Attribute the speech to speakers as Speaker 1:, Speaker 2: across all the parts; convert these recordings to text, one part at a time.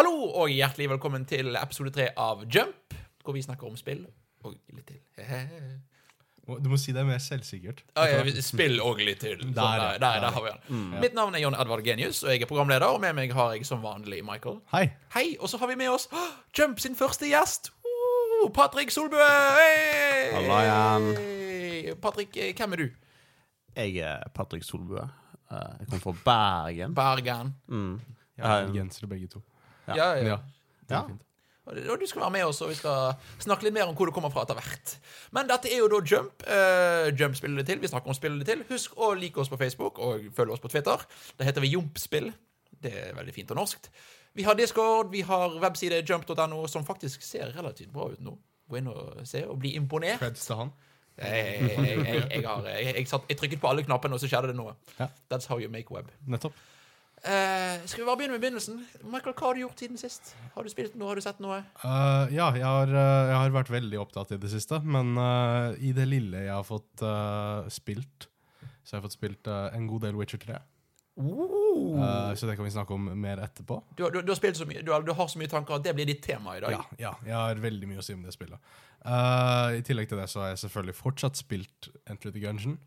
Speaker 1: Hallo og hjertelig velkommen til episode tre av Jump, hvor vi snakker om spill og litt til.
Speaker 2: Du må si det mer selvsikkert.
Speaker 1: Ah, ja, spill og litt til. Sånn,
Speaker 2: Der,
Speaker 1: der, der, der har vi den. Mitt navn er John Edvard Genius, og jeg er programleder. Og med meg har jeg som vanlig Michael.
Speaker 2: Hei.
Speaker 1: Hei, og så har vi med oss oh, Jump sin første gjest. Oh, Patrick Solbø! Hey!
Speaker 3: Halla igjen.
Speaker 1: Patrick, eh, hvem er du?
Speaker 3: Jeg er Patrick Solbø. Eh, Jeg kommer fra Bergen.
Speaker 1: Bergen.
Speaker 3: Mm.
Speaker 2: Jeg er
Speaker 3: en
Speaker 2: genser, begge to.
Speaker 1: Ja, ja.
Speaker 2: Ja, det er fint.
Speaker 1: Og du skal være med oss, og vi skal snakke litt mer om hvor du kommer fra etter hvert. Men dette er jo da Jump. Uh, Jump spiller det til. Vi snakker om spillene til. Husk å like oss på Facebook og følge oss på Twitter. Da heter vi Jompspill. Det er veldig fint og norskt. Vi har Discord, vi har webside jump.no, som faktisk ser relativt bra ut nå. Gå inn og se og bli imponert.
Speaker 2: Creds til han.
Speaker 1: Jeg, jeg, jeg, jeg, jeg, har, jeg, jeg, satt, jeg trykket på alle knappene, og så skjedde det noe.
Speaker 2: Ja.
Speaker 1: That's how you make web.
Speaker 2: Nettopp.
Speaker 1: Eh, skal vi bare begynne med begynnelsen? Michael, hva har du gjort siden sist? Har du spilt noe? Har du sett noe?
Speaker 2: Uh, ja, jeg har, eh, jeg har vært veldig opptatt i det siste, men uh, i det lille jeg har fått spilt, så jeg har fått spilt en god del Witcher 3.
Speaker 1: Uh.
Speaker 2: Eh, så det kan vi snakke om mer etterpå.
Speaker 1: Du, du, du har spilt så mye, du har, du har så mye tanker at det blir ditt tema i dag.
Speaker 2: Ja, ja, jeg har veldig mye å si om det spillet. I tillegg til det så har jeg selvfølgelig fortsatt spilt Enter the Gungeon.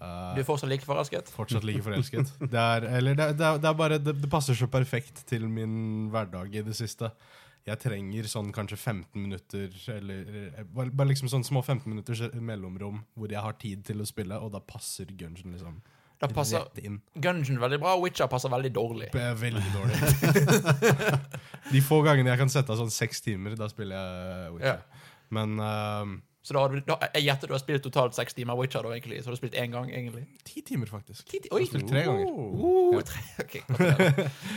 Speaker 2: Eh,
Speaker 1: Du er fortsatt like forelsket?
Speaker 2: Fortsatt like forelsket. Det er, eller det, det, det er bare det, det passer så perfekt til min hverdag i det siste. Jeg trenger sånn kanskje 15 minutter, eller eller bare, liksom sånn små 15 minutters mellomrom hvor jeg har tid til å spille, og da passer Gungeon liksom
Speaker 1: Da passer. Gungeon veldig bra, og Witcher passer veldig dårlig.
Speaker 2: Veldig dårlig. De få gangene jeg kan sette av sånn seks timer, da spiller jeg Witcher. Men ehm,
Speaker 1: Så da har du, da, jeg gjetter du har spilt totalt seks timer Witcher, da, egentlig. Så har du spilt én gang, egentlig?
Speaker 2: ti timer, faktisk.
Speaker 1: Ti ti-
Speaker 2: Jeg
Speaker 1: Oi!
Speaker 2: har spilt tre ganger.
Speaker 1: Uh,
Speaker 2: Ja.
Speaker 1: tre, Okay,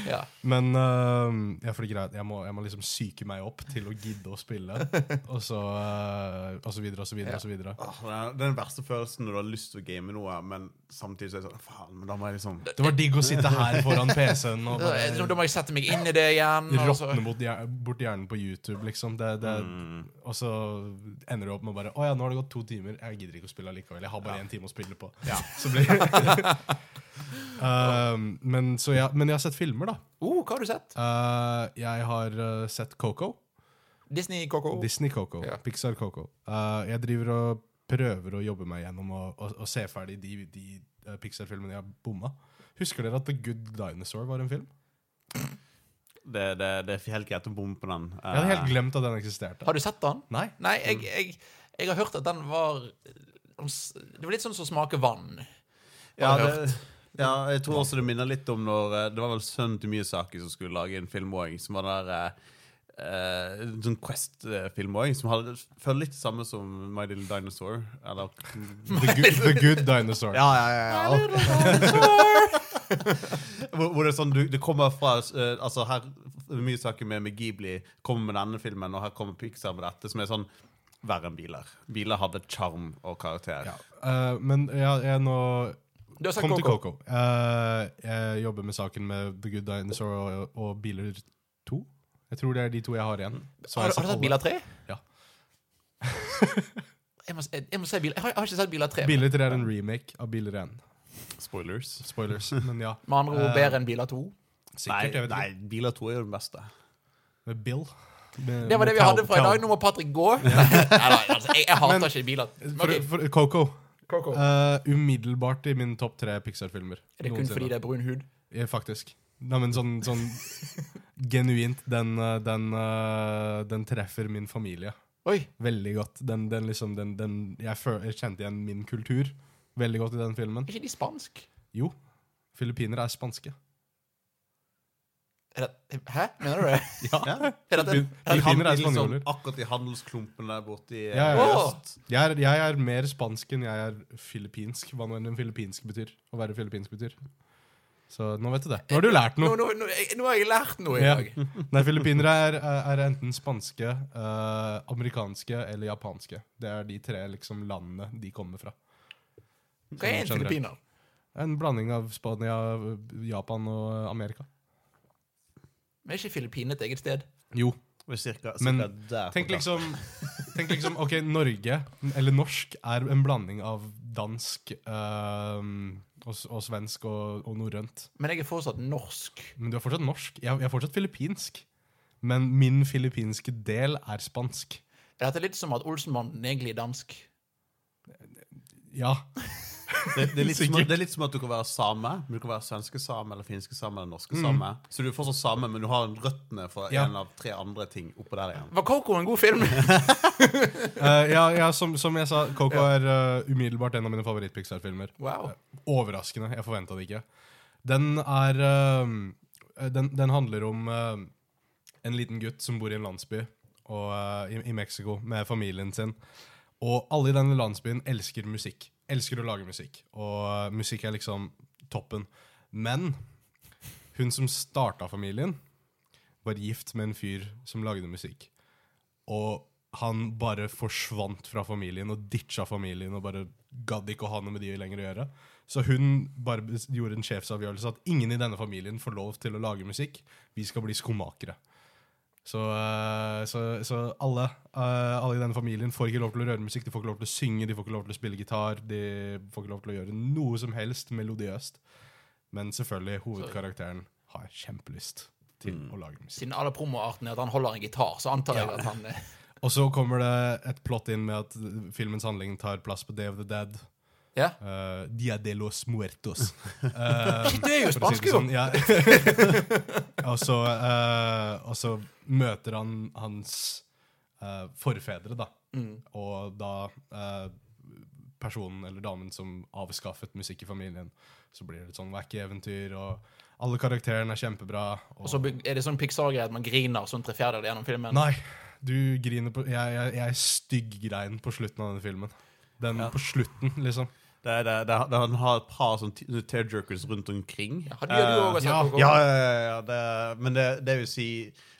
Speaker 1: ja.
Speaker 2: Men uh, ja, for det er greit, jeg må, jeg må liksom psyke meg opp til å gidde å spille. Og så, uh, og så videre og så videre.
Speaker 1: Ja.
Speaker 2: og så videre.
Speaker 3: Åh, det er den verste følelsen når du har lyst til å game noe, men samtidig så er det sånn Faen, men da må jeg liksom
Speaker 2: Det var digg å sitte her foran PC-en og
Speaker 1: Da, da må jeg sette meg inn i det igjen.
Speaker 2: råtne bort, hjernen på YouTube, liksom. Det, det,
Speaker 3: mm.
Speaker 2: Og så ender du opp med bare Å ja, nå har det gått to timer. Jeg gidder ikke å spille allikevel. Jeg har bare én time å spille på. Så blir uh, men, så jeg, men jeg har sett filmer, da.
Speaker 1: Uh, hva har du sett?
Speaker 2: Uh, jeg har uh, sett Coco.
Speaker 1: Disney Coco?
Speaker 2: Disney Coco.
Speaker 1: Ja.
Speaker 2: Pixar Coco. Uh, jeg driver og prøver å jobbe meg gjennom å, og se ferdig de, de uh, Pixar-filmene jeg har bomma. Husker dere at The Good Dinosaur var en film?
Speaker 3: Det, det, det er helt greit å bomme på den.
Speaker 2: Jeg hadde helt glemt at den eksisterte.
Speaker 1: Har du sett den?
Speaker 2: Nei?
Speaker 1: Nei, jeg, jeg, jeg har hørt at den var Det var litt sånn som smaker vann.
Speaker 3: ja, det, ja, jeg tror også det minner litt om når eh, Det var vel sønnen til Miyazaki som skulle lage en film òg, som var der eh, eh, sånn Quest-film òg, som hadde føler litt det samme som My Little Dinosaur. Eller
Speaker 2: The Good, The Good Dinosaur.
Speaker 3: Ja, ja, ja. ja. hvor, hvor det er sånn, du, det kommer fra uh, Altså her Mye saker med, med Ghibli kommer med denne filmen, og her kommer Pixar med dette, som er sånn verre enn biler. Biler hadde charm og karakter.
Speaker 2: Ja. Uh, men jeg, jeg nå
Speaker 1: Du har sagt
Speaker 2: Kom til
Speaker 1: Coco?
Speaker 2: Coco. Uh, jeg jobber med saken med The Good Dinosaur og, og Biler 2. Jeg tror det er de to jeg har igjen. Så
Speaker 1: Har, har du sett. Biler 3?
Speaker 2: Ja.
Speaker 1: jeg, må, jeg, jeg må se Biler Jeg har, jeg har ikke sett Biler 3.
Speaker 2: Biler 3 er en remake av Biler 1.
Speaker 3: Spoilers.
Speaker 2: Spoilers, men ja.
Speaker 1: Med andre ord
Speaker 2: Eh,
Speaker 1: bedre enn Biler 2.
Speaker 2: Sikkert, jeg vet
Speaker 3: nei. Biler 2 er jo den beste.
Speaker 2: Med Bill.
Speaker 1: Det var det vi hadde fra i dag. Nå må Patrick gå. Nei, nei, altså, jeg, jeg hater
Speaker 2: Men-
Speaker 1: ikke biler.
Speaker 2: For, for, Coco.
Speaker 1: Coco.
Speaker 2: Uh, umiddelbart i min topp tre Pixar-filmer.
Speaker 1: Er det kun fordi det er brun hud?
Speaker 2: Ja, faktisk. Nei, men sånn, sånn genuint. Den, uh, den, uh, den treffer min familie
Speaker 1: Oi.
Speaker 2: veldig godt. Den, den liksom, den, den, jeg, føl, jeg kjente igjen min kultur veldig godt i den filmen.
Speaker 1: Er ikke de spansk?
Speaker 2: Jo, filippinere er spanske.
Speaker 1: Hæ? Mener du det?
Speaker 2: Ja.
Speaker 1: Er det, er det,
Speaker 2: er
Speaker 3: Liksom akkurat i handelsklumpen der borte i
Speaker 2: Ja, ja,
Speaker 1: ja.
Speaker 2: Jeg er, jeg er mer spansk enn jeg er filippinsk. Hva nå enn filippinsk betyr. Å være filippinsk betyr. Så nå vet du det. Nå har du lært noe.
Speaker 1: nå, nå, jeg- nå har jeg lært noe i
Speaker 2: Ja.
Speaker 1: dag.
Speaker 2: Nei, filippinere er, er enten spanske, uh, amerikanske eller japanske. Det er de tre liksom landene de kommer fra.
Speaker 1: Hva er en filippiner?
Speaker 2: En blanding av Spania, Japan og Amerika.
Speaker 1: Men er ikke Filippinene et eget sted?
Speaker 2: Jo.
Speaker 3: Er cirka,
Speaker 2: Men. Tenk liksom, tenk liksom Ok, Norge, eller norsk, er en blanding av dansk øh, og, og svensk og, og norrønt.
Speaker 1: Men jeg er fortsatt norsk.
Speaker 2: Men du er fortsatt norsk. Jeg, jeg er fortsatt filippinsk. Men min filippinske del er spansk.
Speaker 1: Er dette litt som at Olsenbanden egentlig er dansk?
Speaker 2: Ja.
Speaker 3: Det, det, er litt som, det er litt som at du kan være same, men du kan være svenske same eller finske same eller norske
Speaker 2: Mm.
Speaker 3: same. Så du er fortsatt same, men du har røttene fra
Speaker 2: Ja.
Speaker 3: en av tre andre ting oppå der igjen.
Speaker 1: Var Coco en god film?
Speaker 2: Eh, ja, ja som, som jeg sa, Coco er eh, umiddelbart en av mine favoritt-Pixar-filmer.
Speaker 1: Wow.
Speaker 2: Overraskende. Jeg forventa det ikke. Den er eh, den, den handler om eh, en liten gutt som bor i en landsby og, eh, i, i Mexico med familien sin. Og alle i denne landsbyen elsker musikk. Elsker å lage musikk. Og musikk er liksom toppen. Men hun som starta familien, var gift med en fyr som lagde musikk. Og han bare forsvant fra familien og ditcha familien og bare gadd ikke å ha noe med de lenger å gjøre. Så hun bare gjorde en sjefsavgjørelse at ingen i denne familien får lov til å lage musikk. Vi skal bli skomakere. Så, eh, så, så alle, eh, alle i denne familien får ikke lov til å gjøre musikk. De får ikke lov til å synge, de får ikke lov til å spille gitar. De får ikke lov til å gjøre noe som helst melodiøst. Men selvfølgelig, hovedkarakteren har kjempelyst til å lage musikk.
Speaker 1: Siden alle promoartene er at han holder en gitar, så antar jeg at han
Speaker 2: Og så kommer det et plott inn med at filmens handling tar plass på Day of the Dead.
Speaker 1: Ja.
Speaker 2: Uh, Dia de los muertos.
Speaker 1: Uh, det er jo spansk, jo!
Speaker 2: sånn, ja. og, så, uh, og så møter han hans forfedre, da.
Speaker 1: Mm.
Speaker 2: Og da personen eller damen som avskaffet musikk i familien, så blir det et sånn wacky eventyr, og alle karakterene er kjempebra. Og,
Speaker 1: Og så er det sånn Pixar-greie at man griner sånn tre fjerdedeler gjennom filmen.
Speaker 2: Nei, du griner på Jeg, jeg, jeg styggrein på slutten av denne filmen. Den på slutten, liksom.
Speaker 3: Det, er- det, det, det, han har et par sånn tearjerkers rundt omkring.
Speaker 1: Ja, de gjør
Speaker 2: ja.
Speaker 3: Ja, ja, ja, ja det, men det, det vil si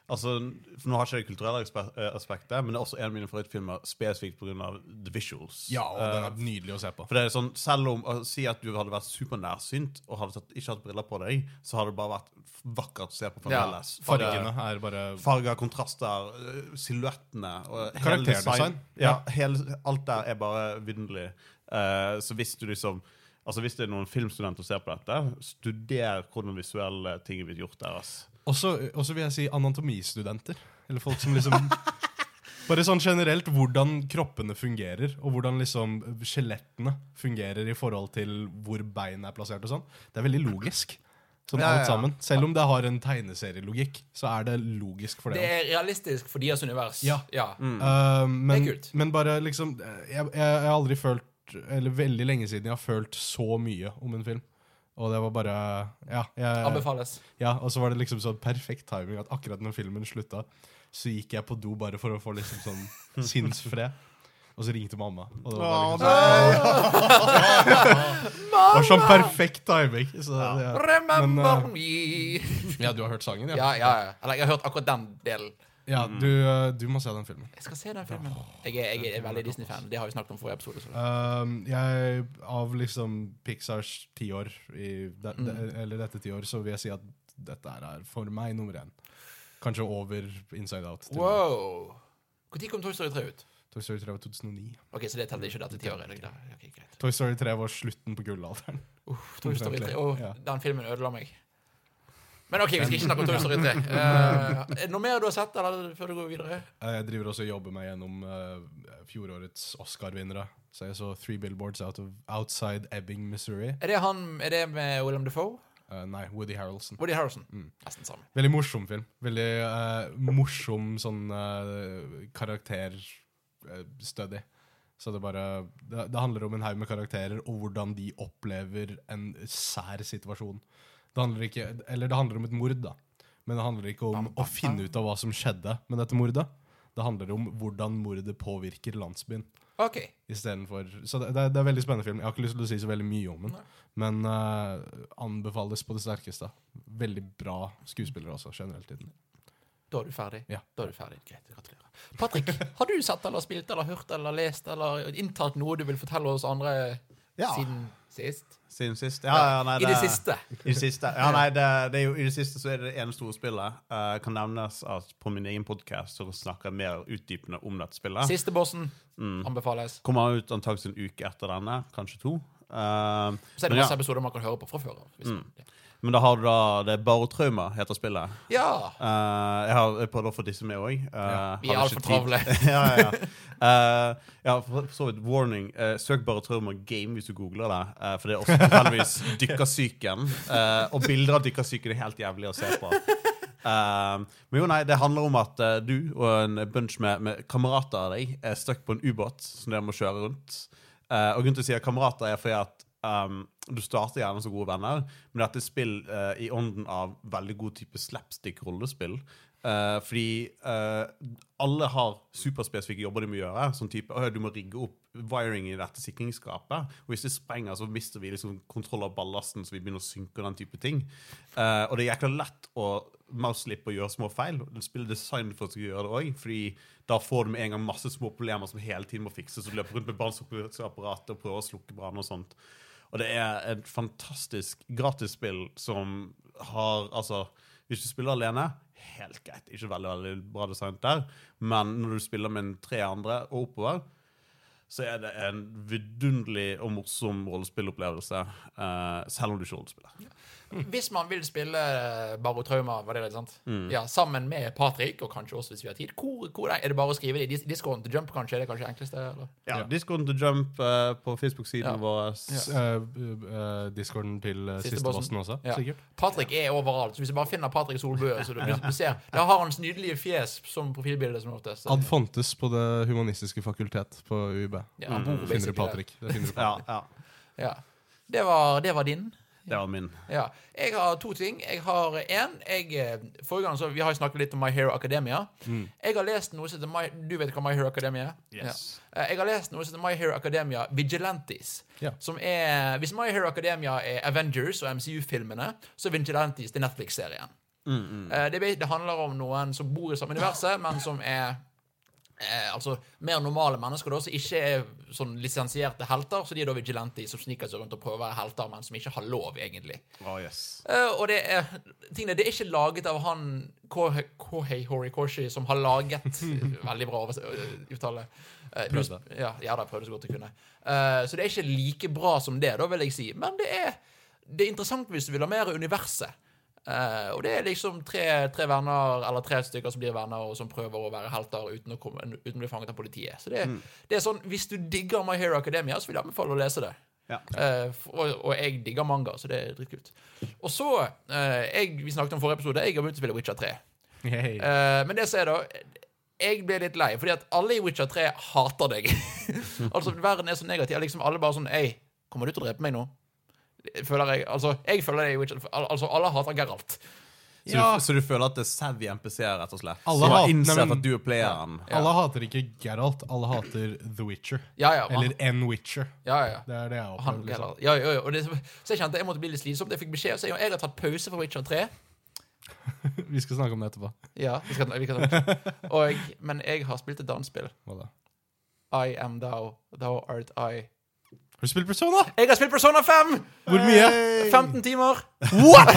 Speaker 3: altså, for Nå har ikke jeg det kulturelle eh, aspektet, men det er også en av mine favorittfilmer spesifikt pga. the visuals.
Speaker 2: Ja, og den
Speaker 3: Eh,
Speaker 2: er nydelig å se på.
Speaker 3: for det er sånn, Selv om å Si at du hadde vært supernærsynt og hadde tatt, ikke hatt briller på deg, så hadde det bare vært vakkert å se på
Speaker 1: Ja.
Speaker 2: Fargene er bare
Speaker 3: Farger, kontraster, silhuettene
Speaker 2: Karakterdesign.
Speaker 3: design. Ja, hele, alt der er bare vidunderlig. Eh, så hvis du liksom Altså Hvis det er noen filmstudenter som ser på dette, studer hvordan visuelle ting er blitt gjort der. ass.
Speaker 2: Også, også vil jeg si anatomistudenter. Eller folk som liksom Bare sånn generelt hvordan kroppene fungerer, og hvordan liksom skjelettene fungerer i forhold til hvor bein er plassert og sånn. Det er veldig logisk. Sånn
Speaker 3: Ja, ja,
Speaker 2: alt sammen. Selv om det har en tegneserielogikk, så er det logisk for det.
Speaker 1: Det er realistisk for deres univers.
Speaker 2: Ja.
Speaker 1: ja.
Speaker 2: Uh, men,
Speaker 1: Det er kult.
Speaker 2: men bare liksom jeg, jeg, jeg har aldri følt Eller veldig lenge siden jeg har følt så mye om en film. Og det var bare Ja. Jeg,
Speaker 1: Anbefales.
Speaker 2: ja og så var det liksom sånn perfekt timing at akkurat når filmen slutta, så gikk jeg på do bare for å få liksom sånn sinnsfred. Og så ringte mamma. Og det var, liksom sånn, det var sånn perfekt timing. Så, ja.
Speaker 1: Remember
Speaker 2: Men, uh,
Speaker 1: me.
Speaker 2: ja, du har hørt sangen, ja?
Speaker 1: Ja, ja, ja. Eller jeg har hørt akkurat den delen.
Speaker 2: Ja, du, uh, du må se den filmen.
Speaker 1: Jeg skal se den filmen. Jeg er, jeg er veldig Disney-fan. Det har vi snakket om forrige episode. Så.
Speaker 2: Um, jeg, av liksom Pixars tiår, i de,
Speaker 1: Mm.
Speaker 2: eller dette tiår, så vil jeg si at dette er for meg nummer én. Kanskje over Inside Out.
Speaker 1: Wow. Når kom Toy Story 3 ut?
Speaker 2: Toy Story 3 var 2009.
Speaker 1: Ok, Så det teller ikke dette tiåret? det?
Speaker 2: Toy Story 3 var slutten på gullalderen.
Speaker 1: Uh, Toy Story 3. oh,
Speaker 2: Ja.
Speaker 1: Den filmen ødela meg. Men ok, vi skal ikke snakke om Toy Story 3. Uh, det noe mer du har sett eller, før du går videre?
Speaker 2: Eh, Jeg driver også og jobber meg gjennom uh, fjorårets Oscar-vinnere. Så jeg så Three Billboards out of, Outside Ebbing, Missouri.
Speaker 1: Er det han, er det med William Defoe?
Speaker 2: Uh, nei, Woody Harrelson.
Speaker 1: Woody Harrelson,
Speaker 2: Mm.
Speaker 1: Nesten samme.
Speaker 2: Veldig morsom film. Veldig uh, morsom sånn uh, karakterstudy. Så det bare det, det handler om en haug med karakterer og hvordan de opplever en sær situasjon. Det handler ikke Eller det handler om et mord, da. Men det handler ikke om å finne ut av hva som skjedde med dette mordet. Det handler om hvordan mordet påvirker landsbyen.
Speaker 1: Ok.
Speaker 2: For, Så det, det, er, det er en veldig spennende film. Jeg har ikke lyst til å si så veldig mye om den, men uh, anbefales på det sterkeste. Veldig bra skuespillere også, generelt. i den.
Speaker 1: Da er du ferdig?
Speaker 2: Ja.
Speaker 1: Da er du ferdig. Greit. Gratulerer. Patrick, har du sett eller spilt eller hørt eller lest eller inntatt noe du vil fortelle oss andre
Speaker 3: Ja.
Speaker 1: siden sist?
Speaker 3: Siden sist? Ja, ja, nei,
Speaker 1: I det siste.
Speaker 3: I det siste. Ja, nei, det, det jo, I det siste så er det det ene store spillet. Uh, kan nevnes at på min egen podkast snakker jeg mer utdypende om dette spillet.
Speaker 1: Siste bossen
Speaker 3: Mm.
Speaker 1: anbefales.
Speaker 3: Kommer ut antakelig en uke etter denne, kanskje to. Uh,
Speaker 1: Så er det masse
Speaker 3: ja.
Speaker 1: episoder man kan høre på fra før av.
Speaker 3: Mm.
Speaker 1: Ja.
Speaker 3: Men da har du da Det er Barotrauma, heter spillet.
Speaker 1: Ja.
Speaker 3: Uh, jeg har jeg prøvd å få disse med òg.
Speaker 1: Vi er altfor travle.
Speaker 3: ja, ja, ja. Uh, ja, for så vidt warning. Uh, søk Barotrauma game hvis du googler det. Uh, for det er også tilfeldigvis dykkersyken. eh, og bilder av dykkersyken er helt jævlig å se på. Eh, men jo, nei, det handler om at eh, du og en bunch med, med kamerater av deg er stuck på en ubåt som dere må kjøre rundt. Eh, og grunnen til å si at kamerater er fordi at um, du starter gjerne som gode venner, men dette er spill uh, i ånden av veldig god type slapstick-rollespill. Uh, fordi uh, alle har superspesifikke jobber de må gjøre. Sånn type, øh, Du må rigge opp wiring i dette sikringsskapet. Og hvis det sprenger, så mister vi liksom kontroll av ballasten, så vi begynner å synke og den type ting. Uh, og det er jækla lett å mouse-slippe og gjøre små feil. Spillet design for å gjøre det òg, fordi da får du med en gang masse små problemer som hele tiden må fikses, og løper rundt med brannslukningsapparatet og prøver å slukke brann og sånt. Og det er et fantastisk gratisspill som har Altså, hvis du spiller alene, helt greit. Ikke veldig veldig bra designet der, men når du spiller med tre andre og oppover, så er det en vidunderlig og morsom rollespillopplevelse, uh, selv om du ikke rollespiller.
Speaker 1: Hvis man vil spille Baro Barotrauma, var det det, sant?
Speaker 3: Mm.
Speaker 1: Ja, sammen med Patrick, og kanskje også hvis vi har tid, hvor, hvor er det bare å skrive det discoen til Jump, kanskje? Er det kanskje det enkleste? Eller?
Speaker 3: Ja,
Speaker 2: Ja.
Speaker 3: Discoen til Jump uh, på Facebook-siden
Speaker 1: Ja.
Speaker 3: vår.
Speaker 1: Ja.
Speaker 2: Uh, uh, Discorden til uh,
Speaker 1: Siste
Speaker 2: siste
Speaker 1: bossen.
Speaker 2: bossen også,
Speaker 1: Ja.
Speaker 2: sikkert.
Speaker 1: Patrick er overalt, så hvis du bare finner Patrick Solbø, så du, du ser Da har hans nydelige fjes som profilbilde som oftest.
Speaker 2: Ad fontes på Det humanistiske fakultet på UiB.
Speaker 1: Ja, han bor
Speaker 3: Mm.
Speaker 2: Finner du. Patrick. Det finner du
Speaker 3: Ja, ja.
Speaker 1: Ja. Det var, det var din.
Speaker 3: Det var min.
Speaker 1: Ja. Jeg har to ting. Jeg har én. Forrige gang så Vi har snakket litt om My Hero Academia. Jeg har lest noe som My, Du vet hva My Hero Academia er?
Speaker 3: Yes.
Speaker 1: Ja. Eh, Jeg har lest noe som My Hero Academia Vigilantes.
Speaker 2: Ja.
Speaker 1: Som er Hvis My Hero Academia er Avengers og MCU-filmene, så er Vigilantes det Netflix-serien. Eh, Det, det handler om noen som bor i samme universet, men som er Eh, altså mer normale mennesker da, som ikke er sånn lisensierte helter. Så de er da vigilante som sniker seg rundt og prøver å være helter, men som ikke har lov, egentlig.
Speaker 3: Oh, yes.
Speaker 1: Eh, og det er tingene, det er ikke laget av han Kohei Horikoshi, som har laget Veldig bra øh, uttale. Eh,
Speaker 2: Prøvde.
Speaker 1: Ja, ja da, prøvde så godt jeg kunne. Eh, så det er ikke like bra som det, da, vil jeg si. Men det er, det er interessant hvis du vil ha mer universet. Eh, og det er liksom tre, tre venner, eller tre stykker som blir venner, og som prøver å være helter uten å, komme, uten å bli fanget av politiet. Så det, det er sånn, Hvis du digger My Hero Academia, så vil jeg anbefale å lese det.
Speaker 3: Ja.
Speaker 1: Uh, og, og jeg digger manga, så det er dritkult. Og så uh, jeg, Vi snakket om forrige episode. Jeg har begynt å spille Witcher 3.
Speaker 2: Hey.
Speaker 1: Men det som er da Jeg ble litt lei, fordi at alle i Witcher 3 hater deg. altså, Verden er så negativ. Liksom Alle bare sånn Ei, kommer du til å drepe meg nå? Føler jeg Altså, jeg føler det i Witcher al- Altså, alle hater Geralt.
Speaker 3: Så,
Speaker 2: Ja.
Speaker 3: du, så du føler at det er savvy NPC-er, rett og slett?
Speaker 2: Alle nei, men-
Speaker 3: at du er playeren?
Speaker 1: Ja.
Speaker 2: Alle hater ikke Geralt, alle hater The Witcher.
Speaker 1: Ja, ja.
Speaker 2: Eller N Witcher.
Speaker 1: ja, ja.
Speaker 2: Det er det jeg opplever. Liksom.
Speaker 1: Ja, ja, ja. Og det, så jeg kjente jeg måtte bli litt slitsom. Jeg fikk beskjed, så jeg, jeg har tatt pause fra Witcher 3.
Speaker 2: Vi skal snakke om det etterpå.
Speaker 1: Ja, vi skal, vi om og, Men jeg har spilt et annet spill. I am thou, thou art I.
Speaker 2: Har du spilt Persona?
Speaker 1: Jeg har spilt Persona 5!
Speaker 2: Hvor mye?
Speaker 1: 15 timer. What?!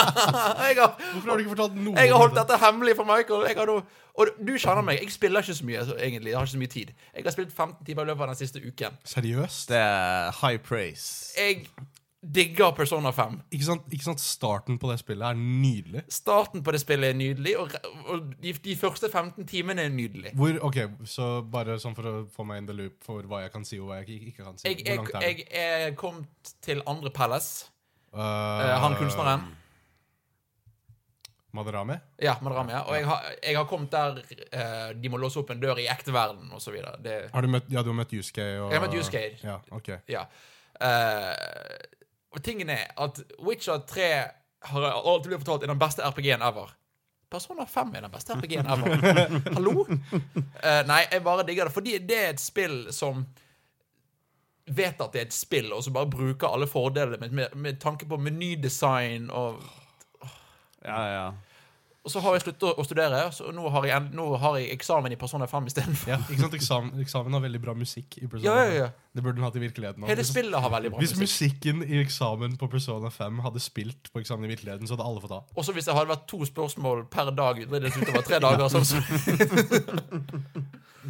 Speaker 1: jeg, har,
Speaker 2: Hvorfor har du ikke fortalt noe?
Speaker 1: jeg har holdt
Speaker 2: dette?
Speaker 1: hemmelig for Michael. Jeg har og du kjenner meg. Jeg spiller ikke så mye. Så egentlig, Jeg har ikke så mye tid. Jeg har spilt 15 timer i løpet av den siste uken.
Speaker 2: Seriøst?
Speaker 3: Det er high praise.
Speaker 1: Jeg digger Persona 5.
Speaker 2: Ikke sant, ikke sant starten på det spillet er nydelig?
Speaker 1: Starten på det spillet er nydelig, og, og de, de første 15 timene er nydelig.
Speaker 2: Hvor, ok, Så bare sånn for å få meg in the loop for hva jeg kan si og hva jeg ikke, kan si.
Speaker 1: Jeg, jeg,
Speaker 2: er
Speaker 1: jeg er kommet til andre palace.
Speaker 2: Uh,
Speaker 1: han kunstneren.
Speaker 2: Madarame?
Speaker 1: Ja, Madrama. Og jeg har, jeg har kommet der uh, de må låse opp en dør i ekte verden, osv. Det
Speaker 2: Har du møtt, ja, du har møtt Yuskay? Og,
Speaker 1: Jeg har møtt Yuskay.
Speaker 2: Ja, ok.
Speaker 1: Ja. Eh, og tingen er at Witcher 3 har alltid blitt fortalt er den beste RPG-en ever. Persona 5 er den beste RPG-en ever. Hallo? Uh, nei, jeg bare digger det. Fordi det er et spill som vet at det er et spill, og som bare bruker alle fordelene med, med, med tanke på menydesign og
Speaker 3: Ja, ja.
Speaker 1: Og så har jeg sluttet å studere, så nå har jeg, en- nå har jeg eksamen i Persona 5 istedenfor.
Speaker 2: Ja, ikke sant? Eksamen, eksamen har veldig bra musikk i Persona. 5.
Speaker 1: Ja, ja, ja.
Speaker 2: Det burde den hatt i virkeligheten.
Speaker 1: Hele spillet har veldig bra
Speaker 2: Hvis
Speaker 1: musikk.
Speaker 2: musikken i eksamen på Persona 5 hadde spilt på eksamen i virkeligheten, så hadde alle fått A.
Speaker 1: Også hvis det hadde vært to spørsmål per dag utover tre dager. Sånn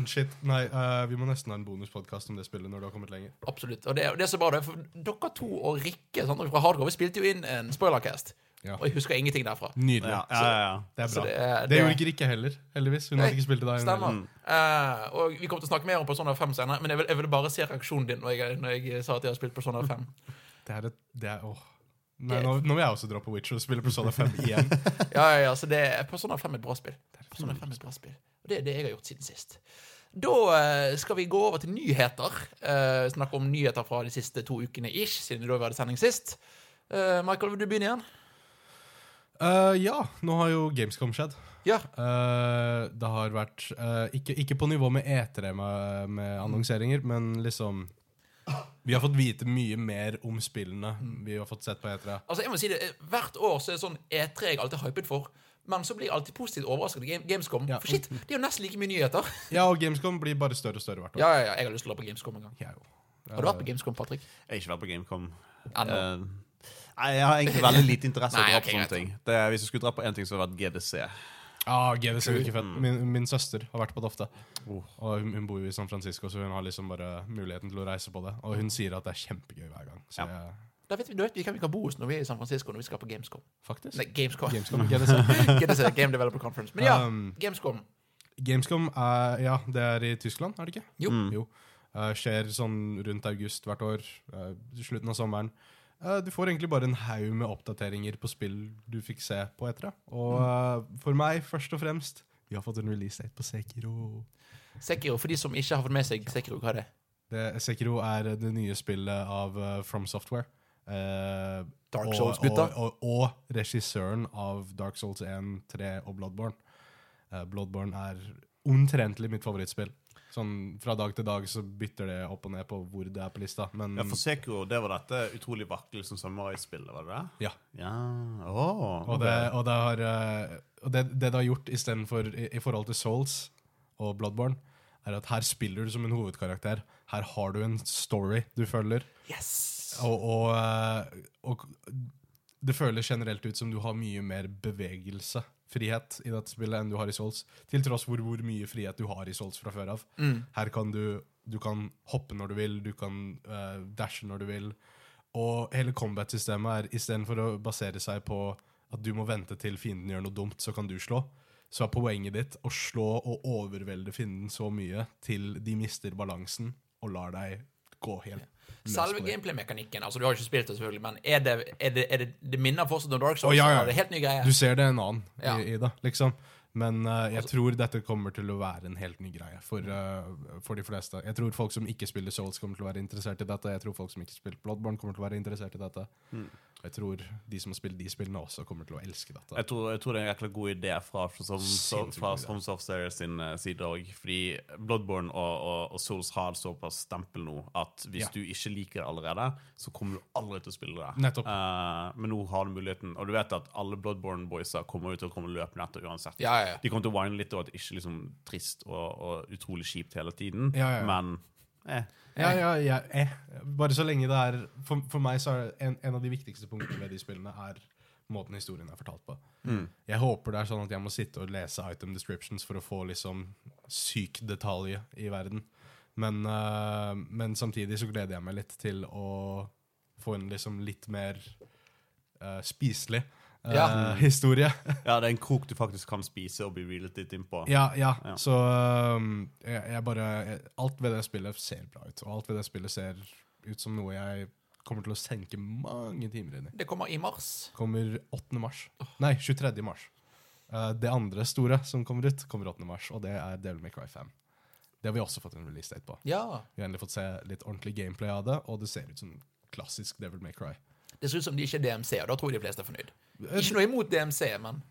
Speaker 2: Shit. Nei, uh, vi må nesten ha en bonuspodkast om det spillet når du har kommet lenger.
Speaker 1: Absolutt. Og det, det er så bra, det, for dere to og Rikke sant, fra Hardcore vi spilte jo inn en spoilercast.
Speaker 2: Ja.
Speaker 1: Og jeg husker ingenting derfra.
Speaker 2: Nydelig.
Speaker 3: Ja, ja.
Speaker 2: Det er bra.
Speaker 1: det
Speaker 2: Det,
Speaker 1: er- det-
Speaker 2: gjorde ikke Rikke heller, heldigvis. Hun
Speaker 1: Nei,
Speaker 2: hadde ikke spilt i dag.
Speaker 1: Stemmer.
Speaker 2: Mm.
Speaker 1: Uh, og vi kommer til å snakke mer om Persona 5 senere, men jeg vil, jeg ville bare se reaksjonen din når jeg, når jeg sa at jeg har spilt Persona 5.
Speaker 2: Det er et det er, åh. Nei, nå, nå vil jeg også droppe Witcher og spille Persona 5 igjen.
Speaker 1: Ja, ja, ja, så det er Persona 5 er et bra spill. Persona 5 er et bra spill. Og det er det jeg har gjort siden sist. Da eh, skal vi gå over til nyheter. Uh, snakke om nyheter fra de siste to ukene ish, siden da vi hadde sending sist. Eh, Michael, vil du begynne igjen?
Speaker 2: Eh, ja, nå har jo Gamescom skjedd.
Speaker 1: Ja.
Speaker 2: Uh, det har vært uh, ikke, ikke på nivå med E3 med, med annonseringer, men liksom Vi har fått vite mye mer om spillene vi har fått sett på E E3.
Speaker 1: Altså, jeg må si det, Hvert år så er det sånn E3 jeg alltid hypet for. Men så blir jeg alltid positivt overrasket av Gamescom.
Speaker 2: Ja.
Speaker 1: For shit, det er jo nesten like mye nyheter.
Speaker 2: Ja, og Gamescom blir bare større og større hvert år.
Speaker 1: Ja, ja, ja, jeg har lyst til å dra på Gamescom en gang.
Speaker 2: Ja, jo.
Speaker 1: Har du vært på Gamescom, Patrick?
Speaker 3: Jeg har ikke vært på Gamecom.
Speaker 1: Ennå.
Speaker 3: Eh, nei, jeg har egentlig veldig lite interesse av å dra på sånne ting. Det, hvis jeg skulle dra på én ting, så hadde det vært GDC.
Speaker 2: Ah, GDC er ikke fett. Min, min søster har vært på det ofte.
Speaker 3: Oh.
Speaker 2: Og hun, bor jo i San Francisco, så hun har liksom bare muligheten til å reise på det. Og hun sier at det er kjempegøy hver gang. Så
Speaker 3: Ja.
Speaker 2: jeg,
Speaker 1: Da vet vi, da vet vi hvem vi kan bo hos når vi er i San Francisco når vi skal på Gamescom.
Speaker 2: faktisk.
Speaker 1: Nei, Gamescom.
Speaker 2: Gamescom, GDC.
Speaker 1: GDC, Game Developer Conference. Men ja,
Speaker 2: Um,
Speaker 1: Gamescom.
Speaker 2: Gamescom er, ja, det er i Tyskland, er det ikke?
Speaker 1: Jo.
Speaker 3: Mm.
Speaker 2: Jo. Uh, skjer sånn rundt august hvert år. Uh, slutten av sommeren. Eh, du får egentlig bare en haug med oppdateringer på spill du fikk se på etter det. Og mm. for meg, først og fremst, vi har fått en release date på Sekiro.
Speaker 1: Sekiro, for de som ikke har fått med seg Sekiro, hva er det?
Speaker 2: Det, Sekiro er det nye spillet av uh, From Software. Uh,
Speaker 1: Dark Souls-gutta.
Speaker 2: Og, og, og regissøren av Dark Souls 1, 3 og Bloodborne. Uh, Bloodborne er omtrentlig mitt favorittspill. Sånn Fra dag til dag så bytter det opp og ned på hvor det er på lista. Men
Speaker 3: Ja, for Sekiro, det var dette utrolig vakre som samurai-spillet, var det det?
Speaker 2: ja.
Speaker 3: Ja. Åh,
Speaker 2: Og, det, og, det, har, eh, og det, det det har gjort istedenfor i, i forhold til Souls og Bloodborne, er at her spiller du som en hovedkarakter. Her har du en story du følger.
Speaker 1: Yes!
Speaker 2: Og, og, eh, og det føles generelt ut som du har mye mer bevegelse, frihet, i dette spillet enn du har i Souls. Til tross for hvor mye frihet du har i Souls fra før av.
Speaker 1: Mm.
Speaker 2: Her kan du, du kan hoppe når du vil, du kan uh, dashe når du vil. Og hele combat-systemet er istedenfor å basere seg på at du må vente til fienden gjør noe dumt, så kan du slå. Så er poenget ditt å slå og overvelde fienden så mye til de mister balansen og lar deg gå helt
Speaker 1: Selve gameplay-mekanikken, altså du har ikke spilt det selvfølgelig, men er det, er det, er det, det minner fortsatt om Dark Souls?
Speaker 2: Oh, ja, ja.
Speaker 1: Er det helt ny greie?
Speaker 2: Du ser det en annen
Speaker 1: Ja.
Speaker 2: i, i det, liksom. Men uh, jeg tror dette kommer til å være en helt ny greie for, uh, for de fleste. Jeg tror folk som ikke spiller Souls, kommer til å være interessert i dette. Jeg tror folk som ikke spiller Bloodborne, kommer til å være interessert i dette. Jeg tror de som har spilt de spillene, også kommer til å elske dette.
Speaker 3: Jeg tror, jeg tror det er en jækla god idé fra, som, fra. From Software sin eh, side òg. Fordi Bloodborne og, og, og Souls har såpass stempel nå at hvis
Speaker 2: Ja.
Speaker 3: du ikke liker det allerede, så kommer du aldri til å spille det.
Speaker 2: Nettopp.
Speaker 3: Uh, men nå har du muligheten. Og du vet at alle Bloodborne-boysa kommer ut og kommer løpende etter uansett.
Speaker 1: Ja, ja.
Speaker 3: De kommer til å whine litt over at det ikke er liksom trist og, og utrolig kjipt hele tiden, men eh.
Speaker 2: Ja, ja, ja, eh. Bare så lenge det er For, for meg så er en, en av de viktigste punktene ved de spillene er måten historien er fortalt på. Jeg håper det er sånn at jeg må sitte og lese item descriptions for å få liksom syk detalj i verden. Men, uh, men samtidig så gleder jeg meg litt til å få en liksom litt mer uh, spiselig
Speaker 1: Ja.
Speaker 2: historie.
Speaker 3: Ja, det er en krok du faktisk kan spise og bli reelet litt innpå.
Speaker 2: Ja, ja.
Speaker 3: Ja.
Speaker 2: Så um, jeg, jeg bare jeg, Alt ved det spillet ser bra ut. Og alt ved det spillet ser ut som noe jeg kommer til å senke mange timer inn i.
Speaker 1: Det kommer i mars.
Speaker 2: Kommer 8. mars. Nei, 23. mars. Uh, det andre store som kommer ut, kommer 8. mars, og det er Devil May Cry 5. Det har vi også fått en release date på.
Speaker 1: Ja.
Speaker 2: Vi har endelig fått se litt ordentlig gameplay av det, og det ser ut som klassisk Devil May Cry.
Speaker 1: Det ser ut som de ikke er DMC, og da tror jeg de fleste er fornøyd. Ikke noe imot DMC, men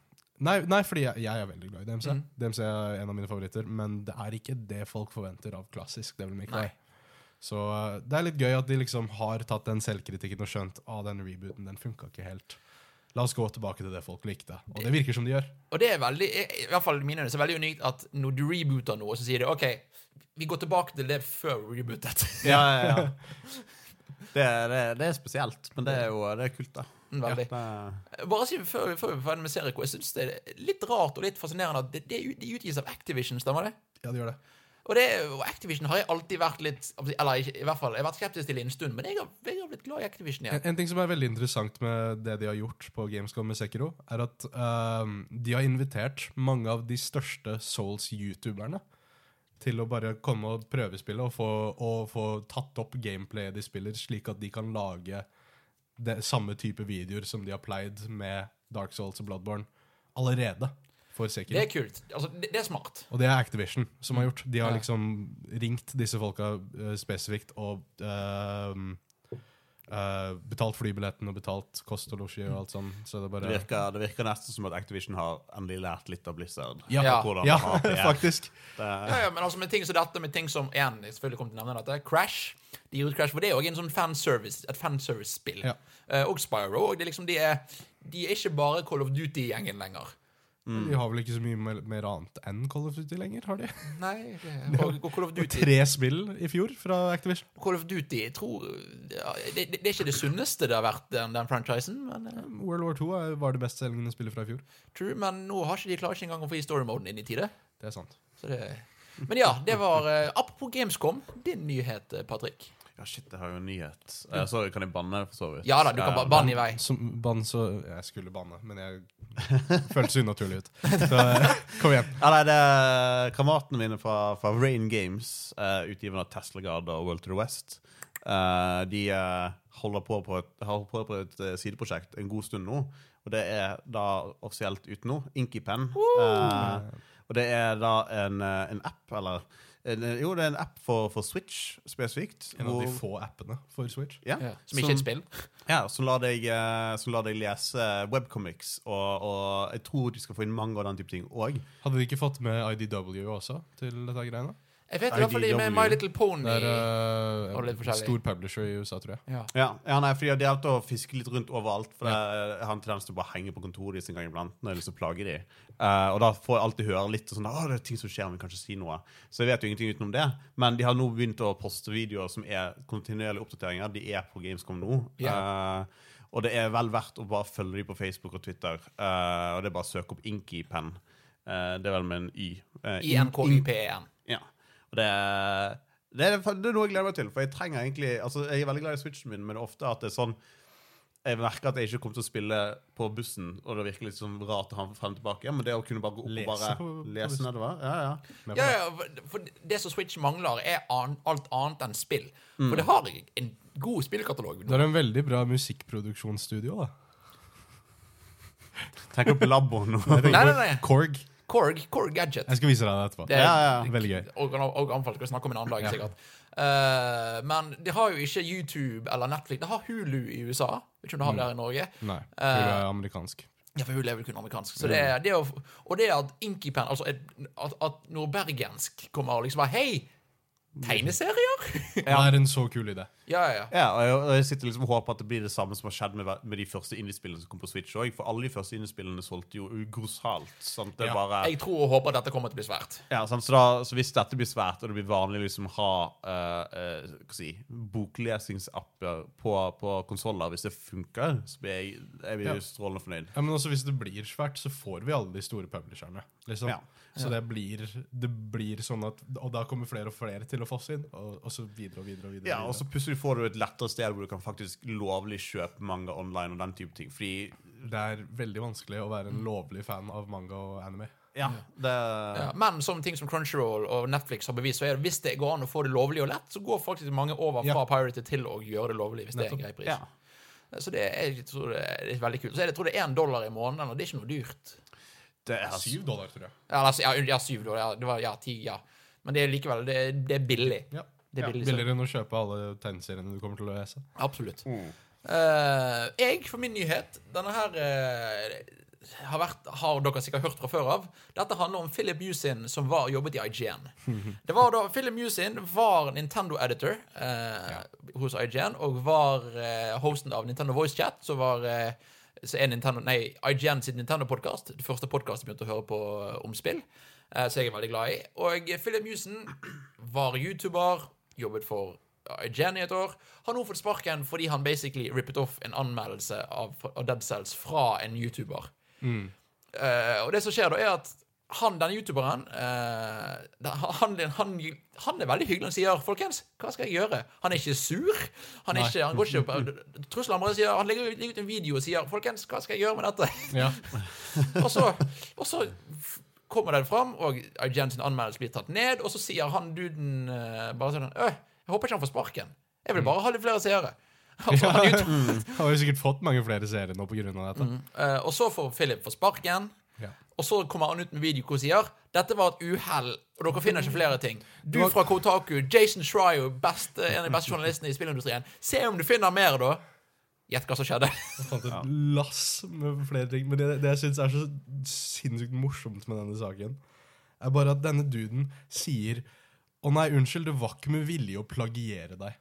Speaker 2: Nei, nei fordi jeg, jeg er veldig glad i DMC.
Speaker 1: Mm.
Speaker 2: DMC er en av mine favoritter, men det er ikke det folk forventer av klassisk Devil May Cry. Så uh, det er litt gøy at de liksom har tatt den selvkritikken og skjønt at ah, den rebooten den funka ikke helt. La oss gå tilbake til det folk likte. Og det virker som de gjør.
Speaker 1: Og det er veldig, i hvert fall mine øyne, så er veldig unikt at når du rebooter noe, så sier de OK, vi går tilbake til det før vi rebootet.
Speaker 3: Ja, ja, ja. Det, er- det, er- det er spesielt, men det er jo det er kult, da.
Speaker 1: Veldig.
Speaker 3: Det,
Speaker 1: Bare si før, før vi er ferdig med Serico, jeg syns det er litt rart og litt fascinerende at det, det, de utgis av Activision, stemmer det?
Speaker 2: Ja, det gjør det.
Speaker 1: Og, det, og Activision har jeg alltid vært litt Eller ikke, i hvert fall, jeg har vært skeptisk til i en stund, men jeg har, jeg har blitt glad i Activision igjen.
Speaker 2: En, en ting som er veldig interessant med det de har gjort på Gamescom med Sekiro, er at uh, de har invitert mange av de største Souls-youtuberne til å bare komme og prøvespille og få, og få tatt opp gameplayet de spiller, slik at de kan lage det samme type videoer som de har pleid med Dark Souls og Bloodborne allerede for Sekiro.
Speaker 1: Det er kult. Altså, det, det er smart.
Speaker 2: Og det er Activision som har gjort. De har liksom ringt disse folka uh, spesifikt og ehm, eh, betalt flybilletten og betalt kost og losji og alt sånn. Så det bare...
Speaker 3: Det virker, det virker nesten som at Activision har endelig lært litt av Blizzard.
Speaker 2: Ja,
Speaker 1: Ja.
Speaker 2: Faktisk.
Speaker 3: Det,
Speaker 1: Ja, ja, men altså med ting som dette, med ting som igjen, jeg selvfølgelig kommer til å nevne dette, Crash. De gir ut Crash, for det er òg en sånn fanservice, et fanservice-spill.
Speaker 2: Ja.
Speaker 1: Uh, og Spyro. Og det er liksom, de, er, de er ikke bare Call of Duty-gjengen lenger.
Speaker 2: De har vel ikke så mye mer, mer annet enn Call of Duty lenger, har de?
Speaker 1: Nei, det, og, og Call of Duty
Speaker 2: Tre spill i fjor fra Activision.
Speaker 1: Call of Duty, jeg tror ja, det, det, er ikke det sunneste det har vært, den, den franchisen. Men, eh,
Speaker 2: World War 2 er- var det bestselgende spillet fra i fjor.
Speaker 1: true, men nå har ikke de klarer ikke engang å få i story-moden inn i tide.
Speaker 2: Det er sant.
Speaker 1: Så det, men ja, det var uh, Apropos Gamescom, din nyhet, eh, Patrick.
Speaker 3: Ja, shit, jeg har jo en nyhet. Eh, så kan jeg banne, for så vidt?
Speaker 1: Ja da, du kan
Speaker 3: Eh,
Speaker 1: bare banne i vei.
Speaker 2: Som bann så Jeg skulle banne, men jeg føltes unaturlig ut. Så eh, kom igjen.
Speaker 3: Ja, nei, det er kameratene mine fra, fra Rain Games, uh, utgiverne av Tesla Guard og World to the West. Eh, de eh, holder på på et, holder på på et eh, sideprosjekt en god stund nå. Og det er da offisielt ute nå. Inkypen. Eh, og det er da en, eh, en app, eller Jo, det er en app for, for Switch spesifikt.
Speaker 2: En av de få appene for Switch.
Speaker 3: ja,
Speaker 1: Ja, som ikke er et spill.
Speaker 3: ja, som lar deg, eh, som lar deg lese webcomics, og, og jeg tror de skal få inn mange av den type ting òg.
Speaker 2: Hadde de ikke fått med IDW også til dette greiene?
Speaker 1: Jeg vet i hvert fall de med My Little Pony.
Speaker 2: Det er uh,
Speaker 1: Og litt
Speaker 2: en stor publisher i USA, tror jeg.
Speaker 1: ja.
Speaker 3: Ja, ja nei, fordi de har hatt å fiske litt rundt overalt. For det, jeg har en tendens til å bare henge på kontoret sin gang iblant når jeg har lyst til å plage dem. og da får jeg alltid høre litt sånn det er ting som skjer, men kan ikke si noe. Så jeg vet jo ingenting utenom det. Men de har nå begynt å poste videoer som er kontinuerlige oppdateringer. De er på Gamescom nå. Eh, og det er vel verdt å bare følge dem på Facebook og Twitter. Eh, og det er bare å søke opp Inkypen. Uh, det er vel med en Y. Uh,
Speaker 1: INKYPEN.
Speaker 3: Ja. Og det, det, er, det er noe jeg gleder meg til. For jeg trenger egentlig Altså, jeg er veldig glad i switchen min, men det er ofte at det er sånn Jeg merker at jeg ikke kommer til å spille på bussen, og det virker litt sånn rart å ha den frem og tilbake. Men det å kunne bare gå opp
Speaker 2: Lese
Speaker 3: og bare lese nedover Ja, ja.
Speaker 1: Ja, ja, for det som Switch mangler, er an, alt annet enn spill.
Speaker 3: Mm.
Speaker 1: For det har en god spillkatalog.
Speaker 2: Det er en veldig bra musikkproduksjonsstudio, da.
Speaker 3: Tenk opp Labo nå.
Speaker 1: Nei, nei, nei.
Speaker 2: Korg.
Speaker 1: Korg, Korg Gadget.
Speaker 2: Jeg skal vise deg det etterpå.
Speaker 1: Det er
Speaker 3: Ja, ja.
Speaker 2: Veldig gøy.
Speaker 1: Og, og anfall skal vi snakke om en annen dag, sikkert. Uh, men det har jo ikke YouTube eller Netflix. Det har Hulu i USA. Vet ikke om det har det her i Norge.
Speaker 2: Nei,
Speaker 1: Eh,
Speaker 2: Hulu er amerikansk.
Speaker 1: Ja, for Hulu er vel kun amerikansk. Så det er, det å, og det at Inkypen Altså at, at nordbergensk kommer og liksom bare Hei! Tegneserier?
Speaker 2: Det er en så kul idé.
Speaker 1: Ja, ja, ja.
Speaker 3: Ja, og jeg, og jeg sitter liksom og håper at det blir det samme som har skjedd med, med de første indiespillene som kom på Switch òg. For alle de første indiespillene solgte jo ugrossalt. Sant? Det
Speaker 2: Ja.
Speaker 3: bare
Speaker 1: Jeg tror og håper dette kommer til å bli svært.
Speaker 3: Ja, sant? Så, da, så hvis dette blir svært, og det blir vanlig å liksom ha uh, uh, si, boklesingsapper på, på konsoller, hvis det funker, så blir jeg, jeg blir
Speaker 2: Ja.
Speaker 3: strålende fornøyd.
Speaker 2: Ja, men også Hvis det blir svært, så får vi alle de store publisherne. Liksom.
Speaker 3: Ja.
Speaker 2: Så det blir, det blir sånn at Og da kommer flere og flere til å fosse inn, og, og så videre og videre. og videre,
Speaker 3: Ja, og så plutselig får du et lettere sted hvor du kan faktisk lovlig kjøpe manga online og den type ting. Fordi
Speaker 2: Det er veldig vanskelig å være en lovlig fan av manga og anime.
Speaker 3: Ja, det
Speaker 1: Ja, men som ting som Crunchyroll og Netflix har bevist, så er det hvis det går an å få det lovlig og lett, så går faktisk mange over fra
Speaker 2: Ja.
Speaker 1: Pirate til å gjøre det lovlig. hvis det er en grei pris.
Speaker 3: Ja.
Speaker 1: Så det er, jeg tror det er veldig kult. Så jeg tror det er én dollar i måneden, og det er ikke noe dyrt.
Speaker 3: Det er
Speaker 2: Syv dollar, tror jeg.
Speaker 1: Ja, altså, ja, ja syv dollar. Ja, det var ja, ti, ja. Men det er likevel det, er- det er billig.
Speaker 2: Ja.
Speaker 1: Det er
Speaker 2: Ja,
Speaker 1: billig, så-
Speaker 2: Billigere enn å kjøpe alle tegneseriene du kommer til å lese.
Speaker 1: Absolutt.
Speaker 3: Mm.
Speaker 1: Eh, jeg, for min nyhet Denne her eh, har, vært, har dere sikkert hørt fra før av. Dette handler om Philip Musin, som var, jobbet i IGN. Det var da, Philip Musin var Nintendo-editor eh, hos IGN og var eh, hosten av Nintendo Voice Chat, som var eh, så er Nintendo, nei, IGN sin Nintendo-podkast. Det første podkastet jeg begynte å høre på eh, om spill. som så jeg er veldig glad i. Og Philip Musin var YouTuber, jobbet for IGN i et år. Har nå fått sparken fordi han basically rippet off en anmeldelse av, av Dead Cells fra en YouTuber. Eh, og det som skjer da, er at han, denne youtuberen eh, han, han, han er veldig hyggelig. Han sier 'Folkens, hva skal jeg gjøre?' Han er ikke sur. Han, er ikke, han går ikke på trusler. Han sier Han legger ut- en video og sier 'Folkens, hva skal jeg gjøre med dette?'
Speaker 2: Ja.
Speaker 1: og, så, og så kommer den fram, og Jensen anmeldelse blir tatt ned, og så sier han duden eh, bare sånn 'Øh, jeg håper ikke han får sparken. Jeg vil bare ha litt flere seere'. Altså, han
Speaker 2: har jo sikkert fått mange flere serier nå pga. dette.
Speaker 1: Eh, og så får Philip få sparken.
Speaker 2: Ja.
Speaker 1: Og så kommer han ut med video hvor han sier dette var et uhell, og dere finner ikke flere ting. Du fra Kotaku, Jason Schreier, best, en av de beste journalistene i spillindustrien. Se om du finner mer, da. Gjett hva som skjedde.
Speaker 2: Jeg fant et lass med flere ting. Men det, det jeg syns er så sinnssykt morsomt med denne saken, er bare at denne duden sier Å nei, unnskyld, det var ikke med vilje å plagiere deg.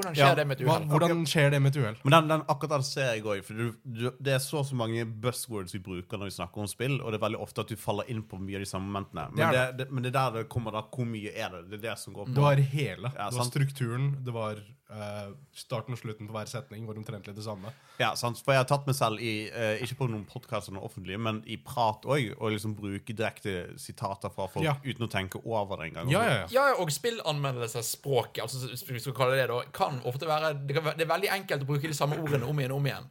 Speaker 1: Hvordan
Speaker 3: Ja,
Speaker 1: skjer det med et uhell?
Speaker 2: hvordan skjer det med et uhell?
Speaker 3: Men den, den, akkurat den ser jeg òg. For du, du, det er så så mange buzzwords vi bruker når vi snakker om spill, og det er veldig ofte at du faller inn på mye av de samme momentene. Men
Speaker 2: Det
Speaker 3: det,
Speaker 2: er
Speaker 3: det, men det er der det kommer da hvor mye er det. Det er det som går på.
Speaker 2: Det var hele.
Speaker 3: Ja,
Speaker 2: det var
Speaker 3: sant.
Speaker 2: strukturen, det var eh, starten og slutten på hver setning var omtrentlig det samme.
Speaker 3: Ja, sant? For jeg har tatt meg selv i, uh, ikke på noen podkaster offentlige, men i prat òg, og liksom bruke direkte sitater fra folk
Speaker 2: Ja.
Speaker 3: uten å tenke over det engang.
Speaker 2: Ja, ja, ja.
Speaker 1: Ja, og altså, vi skal kalle det det, da, kan ofte være det, kan det er veldig enkelt å bruke de samme ordene om igjen og om igjen.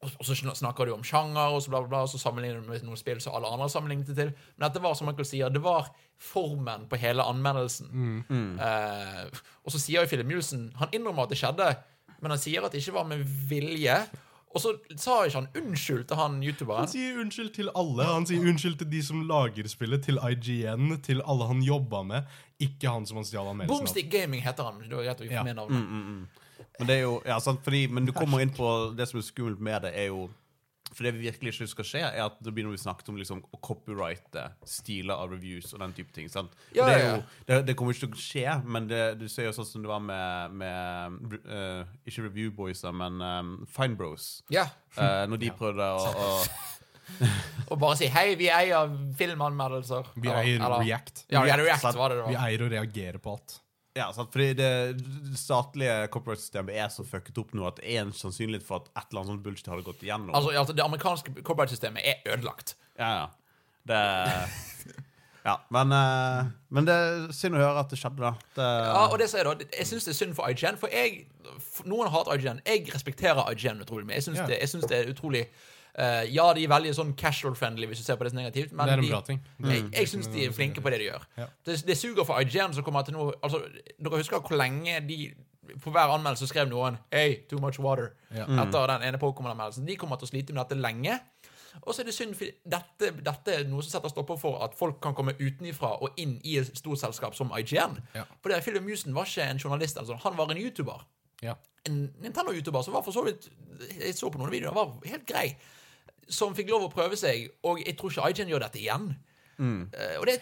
Speaker 1: Og så sn- snakker du om sjanger, og så bla, bla, bla, og så sammenligner du med noen spill som alle andre har sammenlignet det til. Men dette var, som Michael sier, det var formen på hele anmeldelsen. Eh, og så sier jo Philip Mulesen Han innrømmer at det skjedde, men han sier at det ikke var med vilje. Og så sa ikke han unnskyld til han youtuberen.
Speaker 2: Han sier unnskyld til alle. Han sier unnskyld til de som lager spillet, til IGN, til alle han jobba med. Ikke han som han stjal anmeldelsen av.
Speaker 1: Boomstick Gaming heter han. Det var greit å
Speaker 2: Ja.
Speaker 1: få med navnet.
Speaker 3: Men det er jo, ja, sant? Fordi, men du kommer inn på det som er skummelt med det, er jo For det vi virkelig ikke skal skje, er at det begynner vi snakket om liksom, å copyrighte stiler av reviews og den type ting. sant?
Speaker 1: Ja,
Speaker 3: det, er jo, det, det kommer ikke til å skje, men det, du ser jo sånn som det var med, med uh, Ikke Review boys men um, Fine Bros.
Speaker 1: Ja.
Speaker 3: Uh, når de prøvde å, å
Speaker 1: Og bare si 'hei, vi eier filmanmeldelser'.
Speaker 2: Vi eier
Speaker 1: eller-
Speaker 2: React.
Speaker 1: Ja, React,
Speaker 3: React
Speaker 1: var det det
Speaker 2: Vi eier å reagere på alt.
Speaker 3: Ja, sant? fordi det, statlige copyright-systemet er så fucket opp nå at det er en sannsynlighet for at et eller annet sånt bullshit hadde gått igjennom.
Speaker 1: Altså, altså, Det amerikanske copyright-systemet er ødelagt.
Speaker 3: Ja, ja. Det Ja, men, eh, men det er synd å høre at det skjedde, da. Det,
Speaker 1: Ja, og det sier jeg da, Jeg syns det er synd for IGN. For jeg, noen hater IGN. Jeg respekterer IGN utrolig mye. Jeg syns
Speaker 2: Ja.
Speaker 1: det, det er utrolig eh, Ja, de er veldig sånn casual-friendly, hvis du ser på det som negativt. Men
Speaker 2: Det er en
Speaker 1: de,
Speaker 2: bra ting.
Speaker 1: Jeg, jeg syns de er flinke på det de gjør.
Speaker 2: Ja.
Speaker 1: Det, det suger for IGN som kommer til noe altså, Dere husker hvor lenge de på hver anmeldelse skrev noen 'Hey, too much water'
Speaker 2: Ja.
Speaker 1: etter den ene Pokémon-anmeldelsen. De kommer til å slite med dette lenge. Og så er det synd, for dette, dette er noe som setter stopper for at folk kan komme utenifra og inn i et stort selskap som IGN.
Speaker 2: Ja.
Speaker 1: For det, Philip Musen var ikke en journalist, sånn. han var en YouTuber.
Speaker 2: Ja.
Speaker 1: En Nintendo-YouTuber som var for så vidt Jeg så på noen videoer, var helt grei. Som fikk lov å prøve seg, og jeg tror ikke IGN gjør dette igjen. Eh, og det,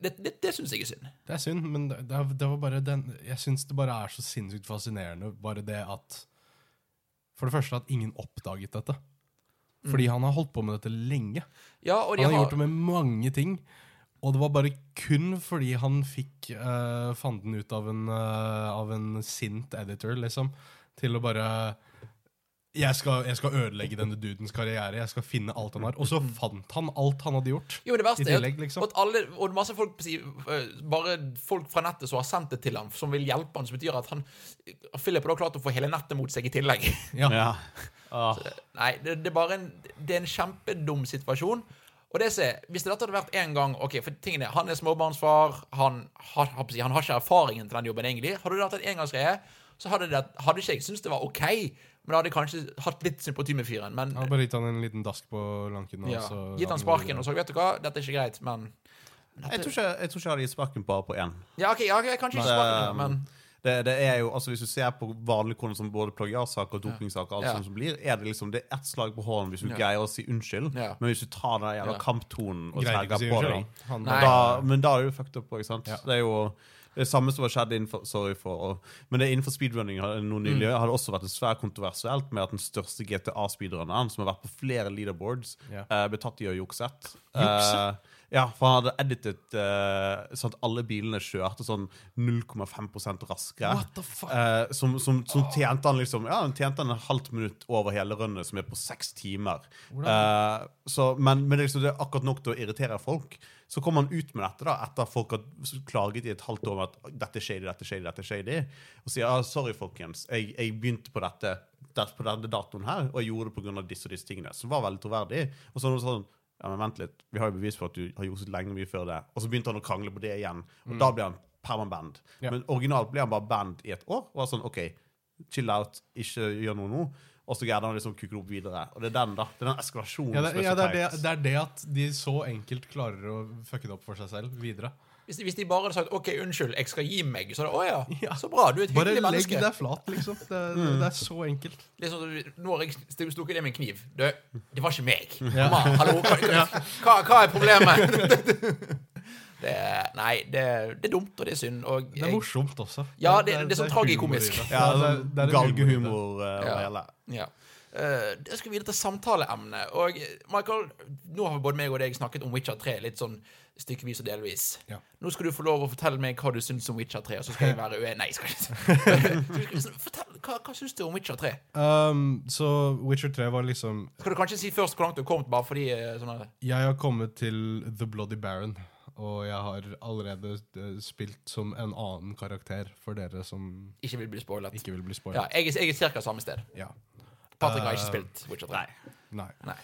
Speaker 1: det, det, det syns jeg er synd.
Speaker 2: Det er synd, men det, det, var bare den Jeg syns det bare er så sinnssykt fascinerende, bare det at For det første at ingen oppdaget dette. Fordi han har holdt på med dette lenge.
Speaker 1: Ja, og de
Speaker 2: Han har
Speaker 1: har,
Speaker 2: gjort det med mange ting. Og det var bare kun fordi han fikk uh, fanden ut av en, uh, av en sint editor, liksom, til å bare jeg skal, jeg skal ødelegge denne dudens karriere. Jeg skal finne alt han har. Og så fant han alt han hadde gjort.
Speaker 1: Jo, det verste
Speaker 2: I
Speaker 1: er
Speaker 2: tillegg,
Speaker 1: at,
Speaker 2: liksom.
Speaker 1: at alle, og masse folk på øh, Bare folk fra nettet som har sendt det til ham, som vil hjelpe ham, som betyr at han Philip har klart å få hele nettet mot seg i tillegg.
Speaker 2: Ja.
Speaker 3: ja. Ah.
Speaker 1: Nei, det, det er bare en Det er en kjempedum situasjon. Og det ser, er, Hvis dette hadde vært én gang Ok, for tingene, er, Han er småbarnsfar. Han har, han har ikke erfaringen til den jobben, egentlig. Hadde det vært en engangsgreie, så hadde, det, hadde ikke jeg syntes det var OK. Men da hadde jeg kanskje hatt litt sympati med fyren. Men
Speaker 2: ja, bare gitt han en liten dask på lanken.
Speaker 1: ja, gitt han sparken og sagt vet du hva, dette er ikke greit, men
Speaker 3: Jeg tror ikke jeg, tror ikke jeg hadde gitt sparken bare på én.
Speaker 1: Ja, ok, ja, kanskje ikke sparken, men
Speaker 3: Det, det er jo, altså Hvis du ser på vanlige hvordan som både plagiatsaker og dopingsaker, alt
Speaker 1: Ja.
Speaker 3: sånt som blir, er det liksom det er ett slag på hånden hvis du
Speaker 1: Ja.
Speaker 3: greier å si unnskyld.
Speaker 1: Ja.
Speaker 3: Men hvis du tar den jævla
Speaker 1: Ja.
Speaker 3: kamptonen og
Speaker 2: si
Speaker 3: på da, men da er du fucked up òg, sant?
Speaker 2: Ja.
Speaker 3: Det er jo det samme som har skjedd innenfor Sorry for og, Men det er innenfor speedrunning har- nå nylig
Speaker 1: Mm.
Speaker 3: har det også vært svært kontroversielt med at den største GTA-speedrunneren, som har vært på flere leaderboards,
Speaker 2: yeah.
Speaker 3: uh, ble tatt i å.
Speaker 2: Jukse?
Speaker 3: Eh, Ja, for han hadde editet uh, sånn at alle bilene kjørte sånn 0,5 raskere.
Speaker 2: What the fuck?
Speaker 3: Uh, som, som, som tjente han liksom Ja, han tjente han en halvt minutt over hele runnet, som er på seks timer. Uh, så, men men det, liksom, det er akkurat nok til å irritere folk. Så kom han ut med dette da, etter at folk hadde klaget i et halvt år om at dette er shady, dette er shady, dette er shady. Og sier ah, sorry, folkens, jeg, jeg begynte på dette på denne datoen her, og jeg gjorde det pga. disse og disse tingene. Som var veldig troverdig. Og så var det sånn ja, men vent litt, vi har jo bevis for at du har gjort så lenge mye før det. Og så begynte han å krangle på det igjen, og da ble han permaband.
Speaker 2: Ja.
Speaker 3: Men originalt ble han bare band i et år. Og var sånn, OK, chill out, ikke gjør noe nå. Og så greide han liksom kukker opp videre. Og det er den da, det er den eskalasjonen
Speaker 2: Ja, det,
Speaker 3: som er
Speaker 2: ja,
Speaker 3: så
Speaker 2: det, er det,
Speaker 3: teit.
Speaker 2: det er det at de så enkelt klarer å fucke det opp for seg selv videre.
Speaker 1: Hvis de, hvis de bare hadde sagt 'OK, unnskyld, jeg skal gi meg', så er det 'Å ja,
Speaker 2: Ja.
Speaker 1: så bra, du er et
Speaker 2: Bare
Speaker 1: hyggelig
Speaker 2: legg deg flat, liksom. Det, det, det er så enkelt.
Speaker 1: Det er sånn, at nå har jeg st- stukket deg med en kniv. Du, det var ikke meg.
Speaker 2: Ja.
Speaker 1: Mamma, hallo, hva, hva, hva er problemet? Det, nei, det, det er dumt, og det er synd. Og
Speaker 2: Det er morsomt også.
Speaker 1: Ja, det- det er sånn tragikomisk.
Speaker 3: Ja,
Speaker 2: det er-
Speaker 3: galgehumor uh,
Speaker 1: Ja.
Speaker 3: og hele.
Speaker 1: Ja. Uh, det skal videre til samtaleemnet. Og Michael, nå har både meg og deg snakket om Witcher 3 litt sånn stykkevis og delvis.
Speaker 2: Ja.
Speaker 1: Nå skal du få lov å fortelle meg hva du syns om Witcher 3, og så skal jeg være uenig. Nei, jeg skal ikke Fortell, hva, hva syns du om Witcher 3?
Speaker 2: Um, så Witcher 3 var liksom
Speaker 1: Skal du kanskje si først hvor langt du har kommet, bare fordi eh, sånn
Speaker 2: Jeg har kommet til The Bloody Baron, og jeg har allerede eh, spilt som en annen karakter for dere som
Speaker 1: ikke vil bli spoilet.
Speaker 2: ikke vil bli
Speaker 1: Ja,
Speaker 2: spoilet.
Speaker 1: jeg, er- jeg er ca. samme sted.
Speaker 2: Ja.
Speaker 1: Patrick har ikke
Speaker 2: Eh,
Speaker 1: spilt Witcher 3.
Speaker 3: Nei.
Speaker 2: Nei.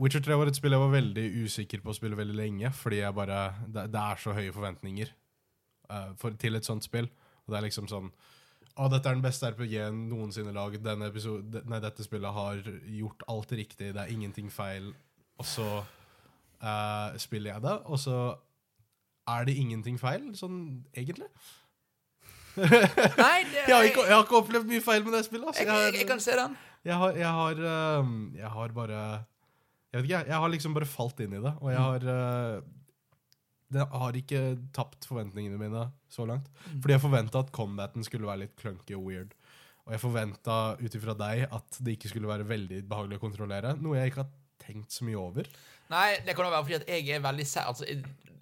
Speaker 2: Witcher 3 var et spill jeg var veldig usikker på å spille veldig lenge, fordi jeg bare Det, det er så høye forventninger uh, for, til et sånt spill. Og det er liksom sånn Å, dette er den beste RPG-en noensinne laget. Denne episode, nei, dette spillet har gjort alt riktig. Det er ingenting feil. Og så uh, spiller jeg det, og så er det ingenting feil, sånn egentlig.
Speaker 1: Nei, det,
Speaker 2: Jeg har ikke, jeg har ikke opplevd mye feil med det spillet. Altså.
Speaker 1: jeg,
Speaker 2: Jeg,
Speaker 1: jeg, kan se den.
Speaker 2: jeg, har, jeg, har, jeg har bare Jeg vet ikke, jeg, har liksom bare falt inn i det, og jeg har øh, Det har ikke tapt forventningene mine så langt. Fordi jeg forventa at combaten skulle være litt clunky og weird. Og jeg forventa ut ifra deg at det ikke skulle være veldig behagelig å kontrollere. Noe jeg ikke har tenkt så mye over.
Speaker 1: Nei, det kan jo være fordi at jeg er veldig sær. Altså,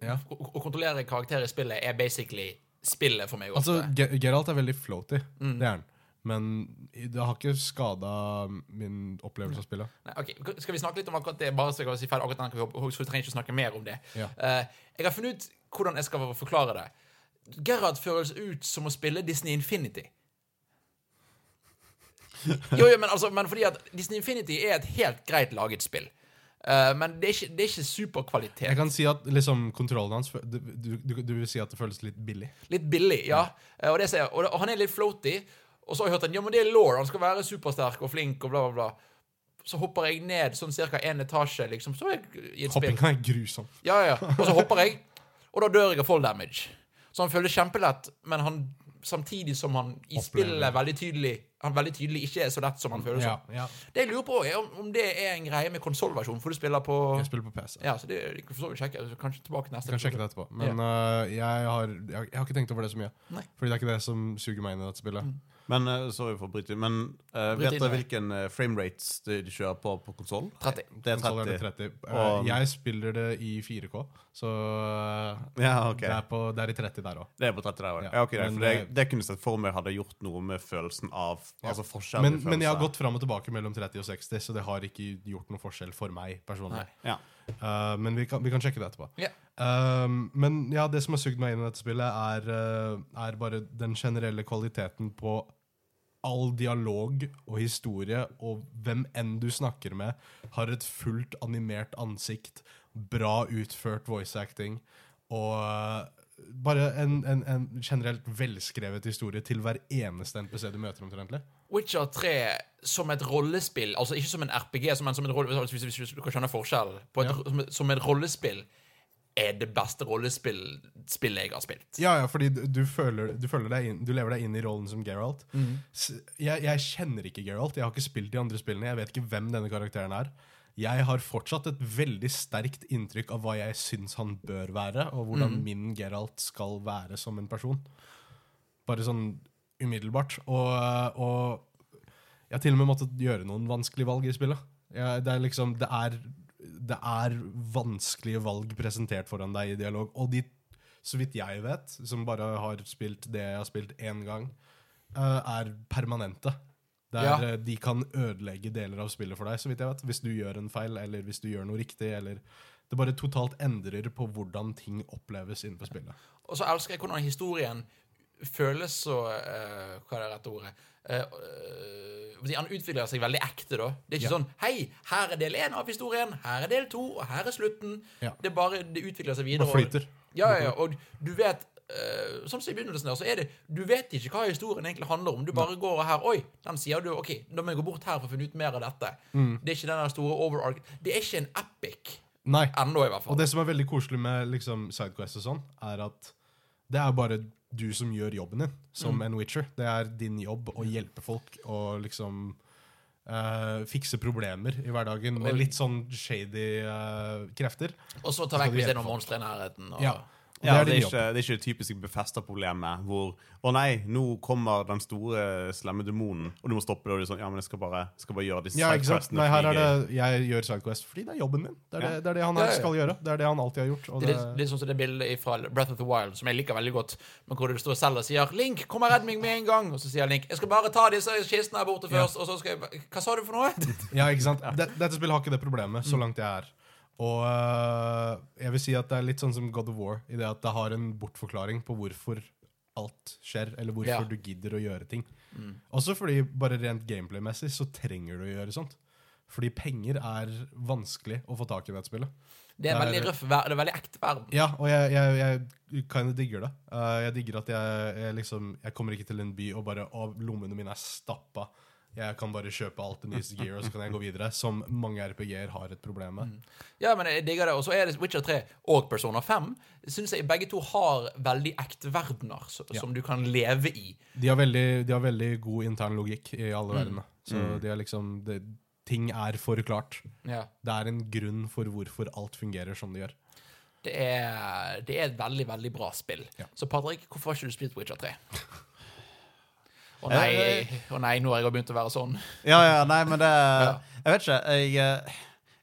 Speaker 2: Ja.
Speaker 1: å, å kontrollere karakterer i spillet er basically spillet for meg ofte.
Speaker 2: Altså, Geralt er veldig floaty,
Speaker 1: Mm.
Speaker 2: det er han. Men det har ikke skada min opplevelse av spillet.
Speaker 1: Nei, ok, Skal vi snakke litt om akkurat det? Bare så jeg kan si ferdig akkurat den, så vi trenger ikke snakke mer om det.
Speaker 2: Ja.
Speaker 1: Uh, jeg har funnet ut hvordan jeg skal forklare det. Gerhard føles ut som å spille Disney Infinity. Jo, jo, men, altså, men fordi at Disney Infinity er et helt greit laget spill. Eh, men det er ikke, det er ikke superkvalitet.
Speaker 2: Jeg kan si at liksom kontrollen hans du, du, du, vil si at det føles litt billig.
Speaker 1: Litt billig, ja. Eh, Og, det jeg, og, han er litt floaty. Og så har jeg hørt at ja, men det er law. Han skal være supersterk og flink og bla, bla, bla. Så hopper jeg ned sånn ca. én etasje, liksom. Så er jeg.
Speaker 2: Hoppinga er grusom.
Speaker 1: Ja, ja. Og så hopper jeg, og da dør jeg av fall damage. Så han føler kjempelett, men han samtidig som han i
Speaker 2: Opplever.
Speaker 1: spillet veldig tydelig Han veldig tydelig ikke er så lett som han føles
Speaker 2: Ja,
Speaker 1: som.
Speaker 2: ja.
Speaker 1: Det jeg lurer på, er om, om det er en greie med konsollversjon, for du spiller på
Speaker 2: Jeg spiller på PC.
Speaker 1: Ja, så det for så vidt sjekke. Kanskje tilbake neste
Speaker 2: kan sjekke det etterpå. Men øh, jeg, har, jeg, jeg har ikke tenkt over det så mye.
Speaker 1: Nei.
Speaker 2: Fordi det er ikke det som suger meg inn i dette spillet.
Speaker 3: Men uh, sorry for å bryte inn, men uh,
Speaker 1: Bryt
Speaker 3: vet dere hvilken uh, framerates de, de kjører på på konsoll?
Speaker 1: 30.
Speaker 3: Det er
Speaker 2: Konsoll
Speaker 3: 30.
Speaker 2: 30. Øh,
Speaker 3: Og-
Speaker 2: jeg spiller det i 4K, så
Speaker 3: Ja, okay.
Speaker 2: det, er på, det er i 30 der òg.
Speaker 3: Det er på 30 der også.
Speaker 2: Ja,
Speaker 3: Ja, ok, det,
Speaker 2: men
Speaker 3: for det,
Speaker 2: det-
Speaker 3: kunne sett for meg hadde gjort noe med følelsen av
Speaker 2: Ja.
Speaker 3: Altså forskjellen
Speaker 2: Men, men jeg har gått fram og tilbake mellom 30 og 60, så det har ikke gjort noe forskjell for meg personlig.
Speaker 3: Ja.
Speaker 2: Uh, men vi kan, vi kan sjekke det etterpå.
Speaker 1: Yeah.
Speaker 2: Um, men ja, det som har sugd meg inn i dette spillet, er, uh, er bare den generelle kvaliteten på all dialog og historie, og hvem enn du snakker med, har et fullt animert ansikt, bra utført voice acting, og uh, bare en, en, en generelt velskrevet historie til hver eneste NPC du møter omtrentlig.
Speaker 1: Witcher 3 som et rollespill, altså ikke som en RPG, men som en rollespill, hvis, du kan skjønne forskjellen, som, som et rollespill, er det beste rollespill-spillet jeg har spilt.
Speaker 2: Ja, ja, fordi du, du, føler, du, føler inn, du lever deg inn i rollen som Geralt. Mm. Jeg, jeg kjenner ikke Geralt, jeg har ikke spilt de andre spillene, jeg vet ikke hvem denne karakteren er. Jeg har fortsatt et veldig sterkt inntrykk av hva jeg syns han bør være, og hvordan min Geralt skal være som en person. Bare sånn umiddelbart. Og, og jeg har til og med måttet gjøre noen vanskelige valg i spillet. Jeg, det er liksom, det er det er vanskelige valg presentert foran deg i dialog. Og de, så vidt jeg vet, som bare har spilt det jeg har spilt én gang, eh, er permanente. Der
Speaker 1: Ja.
Speaker 2: eh, de kan ødelegge deler av spillet for deg, så vidt jeg vet. Hvis du gjør en feil, eller hvis du gjør noe riktig, eller Det bare totalt endrer på hvordan ting oppleves innenfor spillet.
Speaker 1: Og så elsker jeg hvordan historien føles så uh, Hva er det rette ordet? Eh, eh, han utvikler seg veldig ekte, da. Det er ikke
Speaker 2: Ja.
Speaker 1: sånn Hei, her er del én av historien, her er del to, og her er slutten.
Speaker 2: Ja.
Speaker 1: Det bare, det utvikler seg videre.
Speaker 2: Og flyter.
Speaker 1: Ja, ja, ja, og du vet uh, Sånn som i begynnelsen der, så er det Du vet ikke hva historien egentlig handler om. Du bare går her Oi, den sier du OK, da må jeg gå bort her for å finne ut mer av dette.
Speaker 2: Mm.
Speaker 1: Det er ikke den store overarch Det er ikke en epic
Speaker 2: Nei.
Speaker 1: ennå, i hvert fall.
Speaker 2: Og det som er veldig koselig med liksom, Sidequest og sånn, er at det er bare du som gjør jobben din, som en Witcher. Det er din jobb å hjelpe folk og liksom uh, fikse problemer i hverdagen med litt sånn shady uh, krefter.
Speaker 1: Og så ta vekk hvis det er noen monstre i nærheten. Og,
Speaker 2: Ja. Og
Speaker 3: Ja,
Speaker 2: det
Speaker 3: det,
Speaker 2: er
Speaker 3: er ikke, det er ikke det typiske Befesta-problemet hvor Å nei, nå kommer den store, slemme demonen, og du må stoppe det. Og du er sånn, ja, men jeg skal bare, skal bare gjøre disse
Speaker 2: Ja,
Speaker 3: sidequestene
Speaker 2: Nei, her er det Jeg gjør Sidequest fordi det er jobben min. Det er,
Speaker 3: Ja.
Speaker 2: det, det, er det han
Speaker 1: Ja,
Speaker 2: skal gjøre. Det er det han alltid har gjort. Og
Speaker 1: Det,
Speaker 2: det,
Speaker 1: er- det er sånn som det bildet fra Breath of the Wild, som jeg liker veldig godt. Men hvor det står selv og sier 'Link, kom og redd meg med en gang'. Og så sier Link 'Jeg skal bare ta disse kistene her borte
Speaker 2: Ja.
Speaker 1: først', og så skal jeg Hva sa du for noe?
Speaker 2: Ja, ikke sant? Det, dette spillet har ikke det problemet, så langt jeg er. Og øh, jeg vil si at det er litt sånn som God of War, i det at det har en bortforklaring på hvorfor alt skjer, eller hvorfor
Speaker 1: Ja.
Speaker 2: du gidder å gjøre ting. Også fordi, bare rent gameplay-messig, så trenger du å gjøre sånt. Fordi penger er vanskelig å få tak i i dette spillet.
Speaker 1: Det er
Speaker 2: Det er-
Speaker 1: veldig røff verden, Det er veldig ekte verden.
Speaker 2: Ja, og jeg, jeg, jeg kind of digger det. Uh, jeg digger at jeg, jeg liksom Jeg kommer ikke til en by og bare Og lommene mine er stappa. Jeg kan bare kjøpe alt det nyeste gear, og så kan jeg gå videre. Som mange RPG-er har et problem med.
Speaker 1: Ja, men jeg digger det. Og så er det Witcher 3 og Persona 5. Synes jeg begge to har veldig ekte verdener så,
Speaker 2: Ja.
Speaker 1: som du kan leve i.
Speaker 2: De har veldig, de har veldig god intern logikk i alle
Speaker 1: Mm.
Speaker 2: verdenene. Så de er liksom det, Ting er forklart.
Speaker 1: Ja.
Speaker 2: Det er en grunn for hvorfor alt fungerer som det gjør.
Speaker 1: Det er, det er et veldig, veldig bra spill.
Speaker 2: Ja.
Speaker 1: Så Patrick, hvorfor har ikke du spilt Witcher 3? Å nei, å nei, nå har jeg begynt å være sånn.
Speaker 3: Ja, ja, nei, men det Jeg vet ikke. Jeg, eh,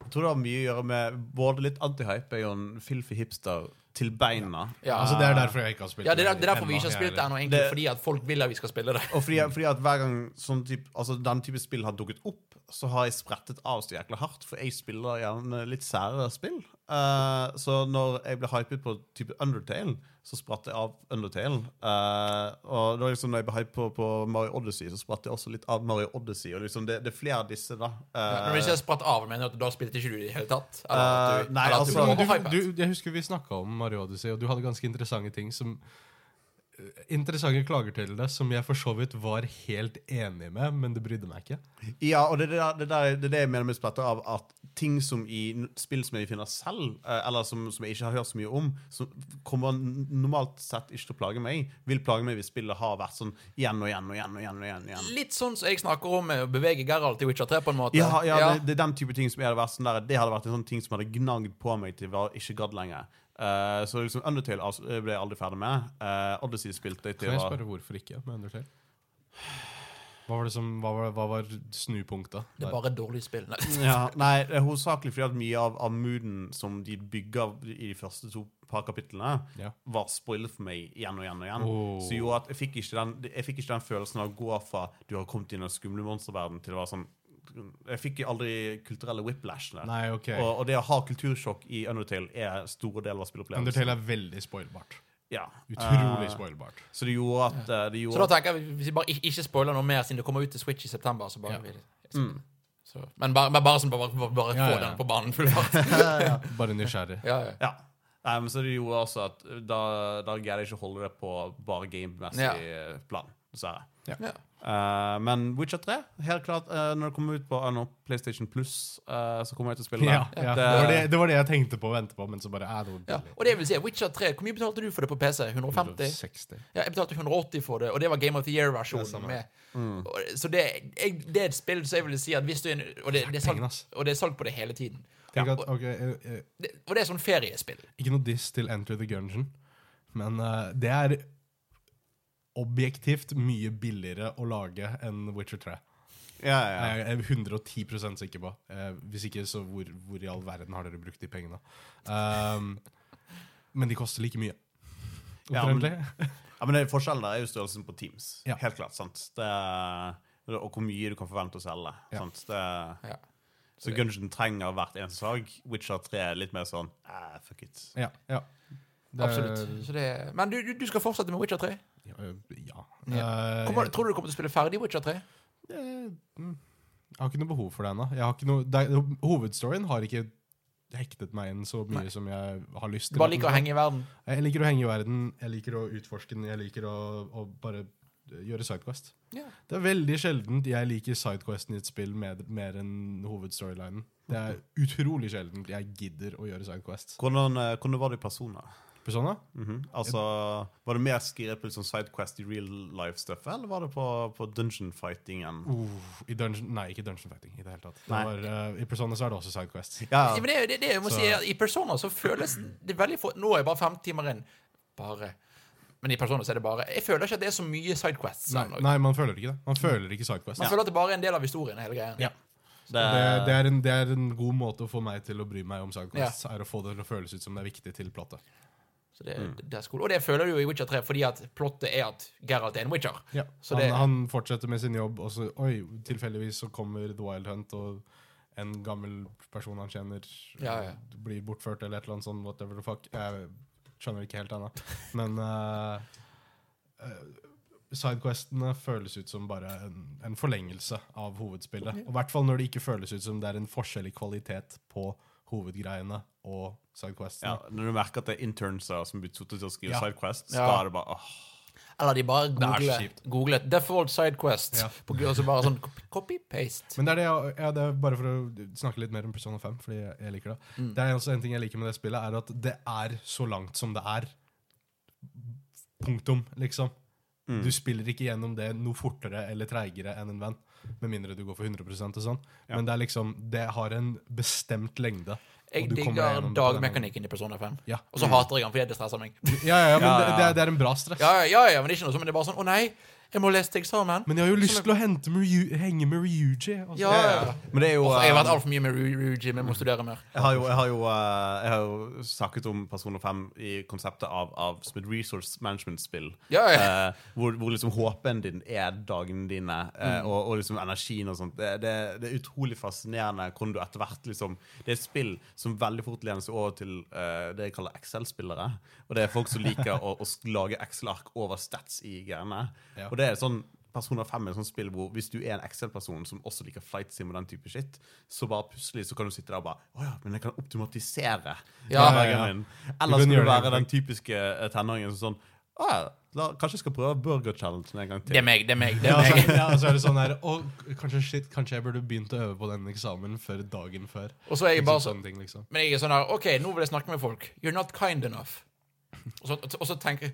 Speaker 3: jeg tror det har mye å gjøre med både litt antihype. Jeg er jo en filthy hipster til beina.
Speaker 1: Ja.
Speaker 2: Altså Det er derfor jeg ikke har spilt
Speaker 1: Ja, det er, det er derfor vi ikke har spilt det ennå, egentlig.
Speaker 3: Det-
Speaker 1: fordi at folk vil at vi skal spille det.
Speaker 3: Og fordi, fordi at hver gang sånn type, altså den type spill har dukket opp, så har jeg sprettet av så jækla hardt, for jeg spiller gjerne litt sære spill. Uh, så når jeg ble hypet på type Undertale, så spratt jeg av Undertale. Uh, og da liksom når jeg ble hypet på, på Mario Odyssey, så spratt jeg også litt av Mario Odyssey. Og liksom det, det er flere av disse, da. Uh,
Speaker 1: ja, men hvis jeg spratt av, mener du at du har spilt ikke du i det hele tatt? Eller du,
Speaker 3: nei,
Speaker 1: eller
Speaker 3: altså-
Speaker 1: du
Speaker 2: du, du, jeg husker vi snakka om Mario Odyssey, og du hadde ganske interessante ting som Interessante klager til det som jeg for så vidt var helt enig med, men det brydde meg ikke.
Speaker 3: Ja, og det er det, der- det, der, det er det jeg mener med splatter av at ting som i spill som jeg finner selv, eh, eller som, som jeg ikke har hørt så mye om, som kommer normalt sett ikke til å plage meg, vil plage meg hvis spillet har vært sånn igjen og igjen og igjen. og igjen og igjen, og igjen.
Speaker 1: Litt sånn som jeg snakker om med å bevege Geralt i Witcher 3, på en måte.
Speaker 3: Ja, ja, Det, det er den type ting som jeg hadde vært sånn der, Det hadde vært en sånn ting som hadde gnagd på meg til jeg ikke gadd lenger. Eh, så liksom Undertale ble jeg aldri ferdig med. Uh, Odyssey spilte jeg til
Speaker 2: Kan jeg spørre hvorfor ikke med Undertale? Hva var, det som, hva var, hva var snupunktet?
Speaker 1: Det er bare et dårlig spill. Nei.
Speaker 3: Ja, nei, det er hovedsakelig fordi at mye av, av mooden som de bygger i de første to par kapitlene,
Speaker 2: Ja.
Speaker 3: var spoilet for meg igjen og igjen og igjen.
Speaker 2: Oh.
Speaker 3: Så jo, at jeg fikk, ikke den, jeg fikk ikke den følelsen av å gå fra du har kommet inn i den skumle monsterverden til det var sånn Jeg fikk aldri kulturelle whiplashene.
Speaker 2: Nei, okay.
Speaker 3: Og, og det å ha kultursjokk i Undertale er store deler av spillopplevelsen.
Speaker 2: Undertale er veldig spoilbart.
Speaker 3: Ja.
Speaker 2: Utrolig
Speaker 3: Eh,
Speaker 2: spoilbart.
Speaker 3: Så det gjorde at eh, det
Speaker 1: Så da tenker jeg, hvis vi bare ikke- ikke spoiler noe mer, siden det kommer ut til Switch i september, så bare
Speaker 2: Ja.
Speaker 1: vi, så, men, bare, men bare, sånn, bare, bare, bare
Speaker 2: Ja,
Speaker 1: få
Speaker 2: ja.
Speaker 1: den på banen full fart.
Speaker 2: Bare nysgjerrig.
Speaker 1: Ja, ja.
Speaker 3: Ja. Nei, så det gjorde også at da, da greide jeg ikke å holde det på bare gamemessig
Speaker 1: Ja.
Speaker 3: eh, plan, dessverre.
Speaker 1: Ja.
Speaker 3: Eh, men Witcher 3, helt klart, uh, når det kommer ut på uh, no, PlayStation Plus, eh, så kommer jeg til å spille
Speaker 2: Ja,
Speaker 3: det.
Speaker 2: ja.
Speaker 3: Det-
Speaker 2: Det, var det, det var det jeg tenkte på og ventet på, men så bare er det
Speaker 1: Ja. Og det vil si, Witcher 3, hvor mye betalte du for det på PC? 150?
Speaker 2: 160.
Speaker 1: Ja, jeg betalte 180 for det, og det var Game of the Year-versjonen. med.
Speaker 3: Mm.
Speaker 1: Så det, jeg, det er et spill så jeg vil si at hvis du er en- Og det, det, er salg, og det er salg på det hele tiden. Ja,
Speaker 2: Og, okay, eh, eh,
Speaker 1: Det, og det er sånn feriespill.
Speaker 2: Ikke noe diss til Enter the Gungeon, men eh, det er objektivt mye billigere å lage enn Witcher 3.
Speaker 3: Ja, ja.
Speaker 2: Jeg er 110 sikker på. Eh, hvis ikke, så hvor, hvor i all verden har dere brukt de pengene? Um, men de koster like mye.
Speaker 3: Ja, men- ja, men det, Forskjellen der er jo størrelsen på Teams.
Speaker 2: Ja.
Speaker 3: Helt klart. sant? Det og hvor mye du kan forvente å selge.
Speaker 2: Ja.
Speaker 3: sant? Det
Speaker 1: Ja.
Speaker 3: så Gungeon trenger hvert eneste sag. Witcher 3 er litt mer sånn eh, fuck it.
Speaker 2: Ja. ja. Det-
Speaker 1: Absolutt. Så det, men du, du, du skal fortsette med Witcher 3?
Speaker 2: Ja. øh, ja.
Speaker 1: Ja.
Speaker 2: Eh,
Speaker 1: Kommer, tror du du kommer til å spille ferdig Witcher 3?
Speaker 2: Eh, mm. Jeg har ikke noe behov for det ennå. Hovedstoryen har ikke hektet meg inn så mye
Speaker 1: Nei.
Speaker 2: som jeg har lyst
Speaker 1: Du bare liker å henge i verden?
Speaker 2: Jeg liker å henge i verden, jeg liker å utforske den, jeg liker å, å bare gjøre sidequest.
Speaker 1: Yeah.
Speaker 2: Det er veldig sjeldent jeg liker sidequesten i et spill med, mer enn hovedstorylinen. Det er utrolig sjeldent jeg gidder å gjøre sidequest.
Speaker 3: Hvordan, eh, hvordan var det i Persona?
Speaker 2: Mm
Speaker 3: -hmm. Altså, Var det mer skrevet sånn Sidequest i real life-stuffet, eller var det på, på dungeon-fightingen?
Speaker 2: Uh, I dungeon, nei, ikke dungeon fighting i det hele tatt. Det var, uh, I Persona så er det også sidequest.
Speaker 3: Ja,
Speaker 1: Ja, det, er det, det jeg må
Speaker 2: Så-
Speaker 1: si, I Persona så føles det veldig få Nå er jeg bare fem timer inn. Bare. Men i Persona så er det bare Jeg føler ikke at det er så mye sidequests.
Speaker 2: Nei, nei, man føler ikke det. Man føler ikke sidequest.
Speaker 1: Man føler at det bare er en del av historien. hele greien.
Speaker 2: Ja.
Speaker 3: det,
Speaker 2: Det, det, er en, det er en god måte å få meg til å bry meg om sidequests. Er å få det til å føles ut som det er viktig til plottet.
Speaker 1: Så det, det er skole. Og det føler du jo i Witcher 3, fordi at plottet er at Geralt er en Witcher.
Speaker 2: Ja.
Speaker 1: Så
Speaker 2: han,
Speaker 1: det-
Speaker 2: han fortsetter med sin jobb, og så oi, tilfeldigvis så kommer The Wild Hunt, og en gammel person han kjenner,
Speaker 1: Ja, ja.
Speaker 2: blir bortført eller et eller annet sånt. Whatever the fuck. Jeg skjønner ikke helt ennå. Men uh, sidequestene føles ut som bare en, en forlengelse av hovedspillet. Og I hvert fall når det ikke føles ut som det er en forskjell i kvalitet på hovedgreiene og sidequestene.
Speaker 3: ja, Når du merker at det er interns som blir satt til å skrive
Speaker 2: Ja.
Speaker 3: Sidequests,
Speaker 1: Ja.
Speaker 3: er det bare åh.
Speaker 1: Eller de bare
Speaker 2: googlet, så
Speaker 1: googler, googler default sidequest.
Speaker 2: Ja.
Speaker 1: På, og så bare sånn copy-paste.
Speaker 2: Men det er det, jeg- ja, det er bare for å snakke litt mer om Persona 5, fordi jeg, jeg liker det.
Speaker 1: Mm.
Speaker 2: Det er også en ting jeg liker med det spillet, er at det er så langt som det er. Punktum, liksom.
Speaker 3: Mm.
Speaker 2: Du spiller ikke gjennom det noe fortere eller treigere enn en venn. Med mindre du går for 100% og sånn.
Speaker 3: Ja.
Speaker 2: Men det er liksom, det har en bestemt lengde.
Speaker 1: Jeg digger dagmekanikken i Persona 5.
Speaker 2: Ja.
Speaker 1: Og så hater jeg den fordi det stresser meg.
Speaker 2: Ja, ja, ja, men
Speaker 3: Ja,
Speaker 2: Det,
Speaker 3: ja.
Speaker 2: det, er, det er en bra stress.
Speaker 1: Ja, ja, ja, ja, men det er ikke noe sånn, men det er bare sånn Å nei, jeg må lese til eksamen.
Speaker 2: Men jeg har jo lyst til å hente med Ryu, henge med Ryuji. Altså.
Speaker 1: Ja, ja, ja.
Speaker 3: Men det er jo
Speaker 1: jeg har vært
Speaker 3: eh,
Speaker 1: altfor mye med Ryuji, men må studere mer.
Speaker 3: jeg har, jo, jeg, har jo, eh, jeg har jo snakket om Persona 5 i konseptet av, av som et resource management-spill.
Speaker 1: Ja, ja.
Speaker 3: Eh, hvor, hvor liksom håpen din er dagene dine, eh,
Speaker 1: Mm.
Speaker 3: og, og liksom energien og sånt. Det, det, det er utrolig fascinerende hvordan du etter hvert liksom Det er et spill som veldig fort lener seg over til eh, det jeg kaller Excel-spillere. Og det er folk som liker å, å lage Excel-ark over stats i greiene.
Speaker 2: Ja.
Speaker 3: Og det er sånn Persona 5 er et sånt spill hvor hvis du er en Excel-person som også liker flight sim og den type shit, så bare plutselig så kan du sitte der og bare Å ja, men jeg kan optimatisere
Speaker 1: Ja,
Speaker 2: ja, ja.
Speaker 3: Eller
Speaker 2: kan
Speaker 3: skal du være den typiske eh, tenåringen som sånn Å ja, la, kanskje jeg skal prøve burger challenge en gang til.
Speaker 1: Det er meg, det er meg. det er meg.
Speaker 2: altså, ja, og så er det sånn her Å, kanskje, shit, kanskje jeg burde begynt å øve på den eksamen før dagen før.
Speaker 1: Og så er jeg
Speaker 2: Liksom
Speaker 1: bare sånn
Speaker 2: sånne ting, liksom.
Speaker 1: Men jeg er sånn her OK, nå vil jeg snakke med folk. You're not kind enough. Og så, og så tenker jeg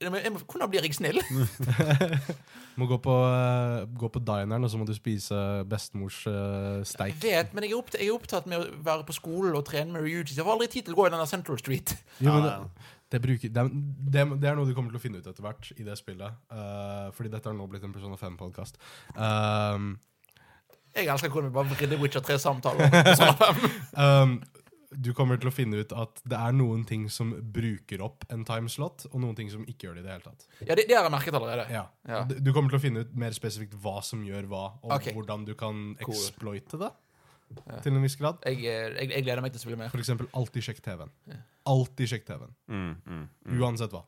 Speaker 1: jeg må- Hvordan blir jeg snill?
Speaker 2: Må gå på, eh, gå på dineren, og så må du spise bestemors uh,
Speaker 1: Jeg vet, men jeg er, opptatt, jeg er opptatt med å være på skolen og trene med Ryuji. Jeg har aldri tid til å gå i denne Central Street.
Speaker 2: Jo, men det, bruker, det, er, det, det er noe du kommer til å finne ut etter hvert i det spillet. Uh, fordi dette har nå blitt en Persona 5-podkast. Um,
Speaker 1: Jeg elsker hvordan vi bare vridde Witcher 3-samtaler. Sånn,
Speaker 2: um, du kommer til å finne ut at det er noen ting som bruker opp en timeslot, og noen ting som ikke gjør det i det hele tatt.
Speaker 1: ja, det, det har jeg merket allerede.
Speaker 2: Ja.
Speaker 1: Ja.
Speaker 2: Du- Du kommer til å finne ut mer spesifikt hva som gjør hva, og
Speaker 1: okay.
Speaker 2: hvordan du kan
Speaker 1: Cool.
Speaker 2: exploite det.
Speaker 1: Ja.
Speaker 2: Til en viss grad.
Speaker 1: Jeg, eh, jeg, jeg gleder meg til å spille mer.
Speaker 2: For eksempel alltid sjekk TV-en.
Speaker 1: Ja.
Speaker 2: Alltid sjekk TV-en.
Speaker 3: Mm, mm, mm.
Speaker 2: Uansett hva.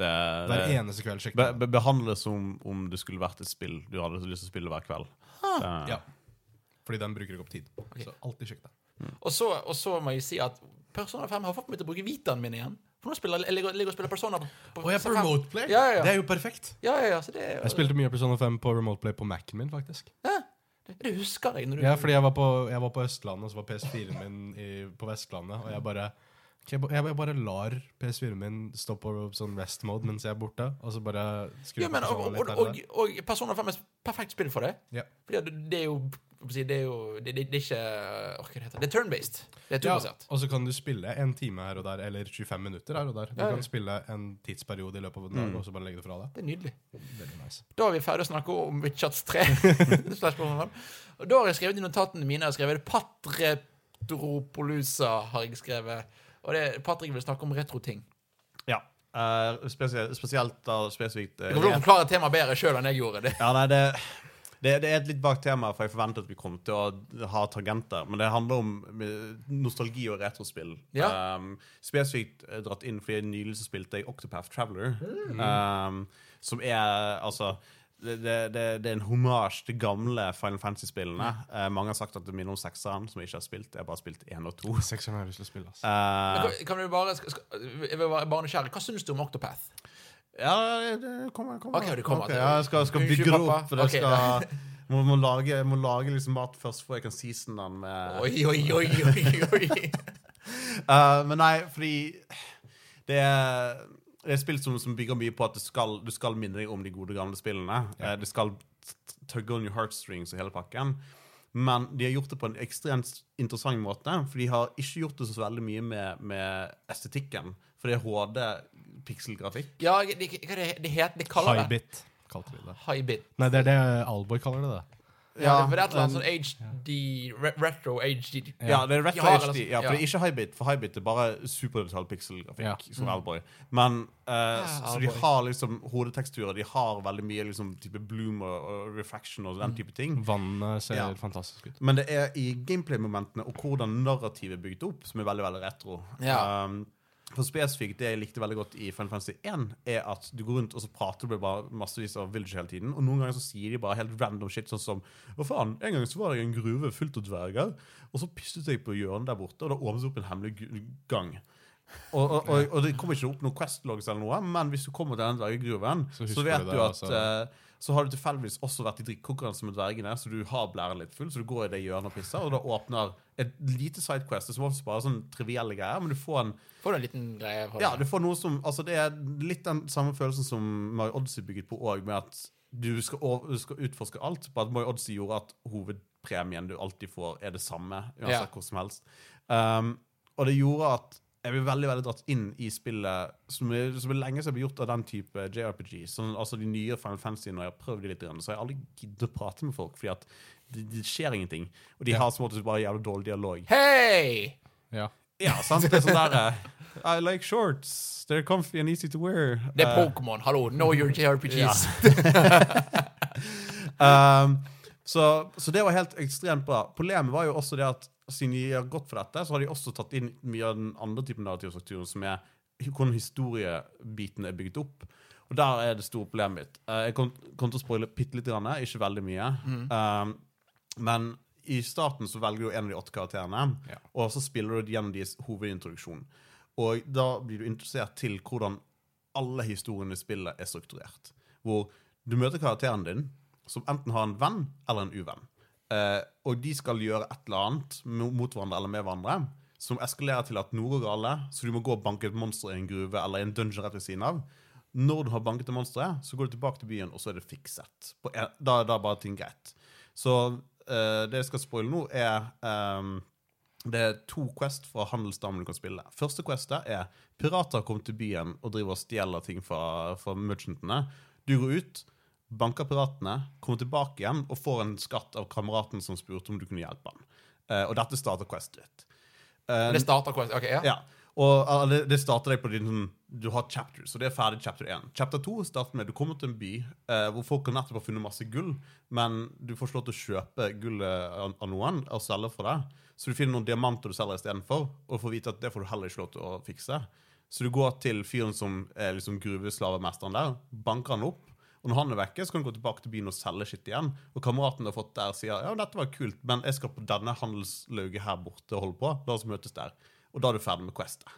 Speaker 3: Det,
Speaker 2: Hver
Speaker 3: det
Speaker 2: eneste kveld sjekk
Speaker 3: be, be, behandle som om det skulle vært et spill du hadde lyst til å spille hver kveld.
Speaker 2: Ja. Fordi den bruker ikke opp tid. Så alltid sjekk
Speaker 1: Og så, og så må jeg si at Persona 5 har fått meg til å bruke Vitaen min igjen. For nå spiller jeg ligger, ligger og spiller Persona på, på
Speaker 2: jeg er på remote play!
Speaker 1: Ja, ja, ja.
Speaker 2: Det er jo perfekt.
Speaker 1: Ja, ja, ja, så det,
Speaker 2: Jeg spilte mye Persona 5 på remote play på Mac-en min, faktisk.
Speaker 1: Ja. det husker jeg. Når du,
Speaker 2: Ja, fordi jeg var på, jeg var på Østlandet, og så var PS4-en min i, på Vestlandet, og jeg bare jeg, jeg bare lar PS4-en min stå på sånn rest mode mens jeg er borte, og så bare skru
Speaker 1: ja, men,
Speaker 2: på
Speaker 1: og, og, og,
Speaker 2: og
Speaker 1: Persona 5 er perfekt spill for det.
Speaker 2: Ja.
Speaker 1: Fordi det er jo Det er jo Det, det, det er ikke Hva det heter det? er turn-based. Det er
Speaker 2: Ja, og så kan du spille en time her og der, eller 25 minutter her og der. Du
Speaker 1: Ja, ja.
Speaker 2: kan spille en tidsperiode i løpet av en dag,
Speaker 3: Mm.
Speaker 2: og så bare legge det fra deg.
Speaker 1: Det er nydelig.
Speaker 2: Veldig nice.
Speaker 1: Da er vi ferdig å snakke om Witchats 3. Og da har jeg skrevet i notatene mine Jeg har skrevet Patretropolusa. har jeg skrevet. Og det, Patrick vil snakke om retroting.
Speaker 3: Ja. Uh, spesielt, spesielt da spesifikt uh,
Speaker 1: Du kan forklare temaet bedre sjøl enn jeg gjorde. det
Speaker 3: Ja, nei, det, det, det er et litt bak tema, for jeg forventet at vi kom til å ha tangenter. Men det handler om eh, nostalgi og retrospill.
Speaker 1: Ja.
Speaker 3: Um, spesifikt eh, dratt inn fordi nylig så spilte jeg Octopath Traveler.
Speaker 1: Mm.
Speaker 3: Um, som er altså det, det, det, er en hommage til gamle Final Fantasy-spillene. Eh, mange har sagt at det minner om sekseren, som jeg ikke har spilt. Jeg har bare spilt én og to.
Speaker 2: Sekseren har jeg lyst til å spille. altså.
Speaker 3: Eh,
Speaker 1: kan- Kan du bare, skal, skal, jeg vil bare nysgjerrig. Hva syns du om Octopath?
Speaker 3: Ja, det kommer. ja, jeg skal, skal bygge det opp. For
Speaker 1: Ok,
Speaker 3: skal, må, må lage, må lage liksom mat først, før jeg kan season den med
Speaker 1: Oi, oi, oi, oi, oi.
Speaker 3: uh, Men nei, fordi det er, det er spill som, som bygger mye på at du skal, du skal minne deg om de gode, gamle spillene. Eh, det skal tugge on your heartstrings og hele pakken. Men de har gjort det på en ekstremt interessant måte. For de har ikke gjort det så veldig mye med, med estetikken. For det er HD-pikselgrafikk.
Speaker 1: Ja, det, hva det, det heter Det kaller det
Speaker 2: Highbit kalte vi det.
Speaker 1: High-bit.
Speaker 2: Nei, det er det Alboy kaller det. det.
Speaker 1: Ja, for det er et eller annet sånn HD re, Retro HD
Speaker 3: Ja, det er retro
Speaker 1: De har
Speaker 3: HD. Ja, for
Speaker 1: ja.
Speaker 3: det er ikke Highbit, for Highbit er bare superdetaljpikselgrafikk,
Speaker 2: Ja.
Speaker 3: som Alboy. Men eh, så, så de har liksom hodeteksturer, de har veldig mye liksom type bloom og, og refraction og den type ting.
Speaker 2: Vannet ser
Speaker 3: Ja.
Speaker 2: fantastisk ut.
Speaker 3: Men det er i gameplay-momentene og hvordan narrativet er bygd opp, som er veldig veldig retro.
Speaker 1: Ja.
Speaker 3: Um, for spesifikt, Det jeg likte veldig godt i Final Fantasy 1, er at du går rundt og så prater du bare massevis av village hele tiden. Og noen ganger så sier de bare helt random shit, sånn som Hva faen, en gang så var jeg i en gruve fullt av dverger, og så pisset jeg på hjørnet der borte, og da åpnet det opp en hemmelig gang. Og, og, og, og det kommer ikke opp noen questlogs eller noe, men hvis du kommer til den dvergegruven,
Speaker 2: Så
Speaker 3: så, vet
Speaker 2: du
Speaker 3: du
Speaker 2: det,
Speaker 3: at
Speaker 2: altså.
Speaker 3: eh, så har du tilfeldigvis også vært i drikkekonkurranse med dvergene, så du har blæren litt full, så du går i det hjørnet og pisser, og da åpner et lite sidequest, som oftest bare sånn trivielle greier, men du får en
Speaker 1: Får du en liten greie
Speaker 3: ja, du får noe som Altså, det er litt den samme følelsen som Mario Odyssey bygget på òg, med at du skal, over, du skal utforske alt. Bare at Mario Odyssey gjorde at hovedpremien du alltid får, er det samme, uansett
Speaker 1: Ja.
Speaker 3: hvor som helst. Um, og det gjorde at jeg ble veldig veldig dratt inn i spillet, som er, som er lenge siden ble gjort av den type JRPG. Sånn, altså de nye Final Fantasy, når jeg har prøvd de litt, så har jeg aldri giddet å prate med folk, fordi at det, det skjer ingenting. Og de
Speaker 2: Ja.
Speaker 3: har som måte bare jævlig dårlig dialog.
Speaker 1: Hei!
Speaker 2: Ja.
Speaker 3: Ja, sant? Det er sånn der eh, I like shorts. They're comfy and easy to wear.
Speaker 1: Det er
Speaker 3: Eh,
Speaker 1: Pokémon. Hallo, know your JRPGs.
Speaker 3: um, så, så det var helt ekstremt bra. Problemet var jo også det at siden de har gått for dette, så har de også tatt inn mye av den andre typen narrativstrukturen, som er hvordan historiebiten er bygget opp. Og der er det store problemet mitt. Eh, jeg kom, kom til å spoile bitte litt, grann, ikke veldig mye. Um, men i starten så velger du en av de åtte karakterene,
Speaker 2: Ja.
Speaker 3: og så spiller du gjennom deres hovedintroduksjon. Og da blir du interessert til hvordan alle historiene i spillet er strukturert. Hvor du møter karakteren din, som enten har en venn eller en uvenn. Eh, og de skal gjøre et eller annet mot hverandre eller med hverandre som eskalerer til at noe går galt, så du må gå og banke et monster i en gruve eller i en dungeon rett ved siden av. Når du har banket det monsteret, så går du tilbake til byen, og så er det fikset. En, da, da er bare ting greit. Så eh, det jeg skal spoile nå, er um, det er to quest fra handelsdamen du kan spille. Første questet er pirater kommer til byen og driver og stjeler ting fra, fra merchantene. Du går ut, banker piratene, kommer tilbake igjen og får en skatt av kameraten som spurte om du kunne hjelpe han. Uh, og dette starter questet ditt. Eh,
Speaker 1: Det starter quest. Ok, ja.
Speaker 3: ja. Og uh, det, starter deg på din sånn Du har chapters, og det er ferdig chapter 1. Chapter 2 starter med du kommer til en by eh, hvor folk har nettopp funnet masse gull, men du får ikke lov til å kjøpe gullet av noen og selge for det. Så du finner noen diamanter du selger istedenfor, og får vite at det får du heller ikke lov til å fikse. Så du går til fyren som er liksom gruveslavemesteren der, banker han opp. Og når han er vekke, så kan du gå tilbake til byen og selge skitt igjen. Og kameraten du har fått der, sier ja, dette var kult, men jeg skal på denne handelslauget her borte og holde på. La oss møtes der. Og da er du ferdig med questet.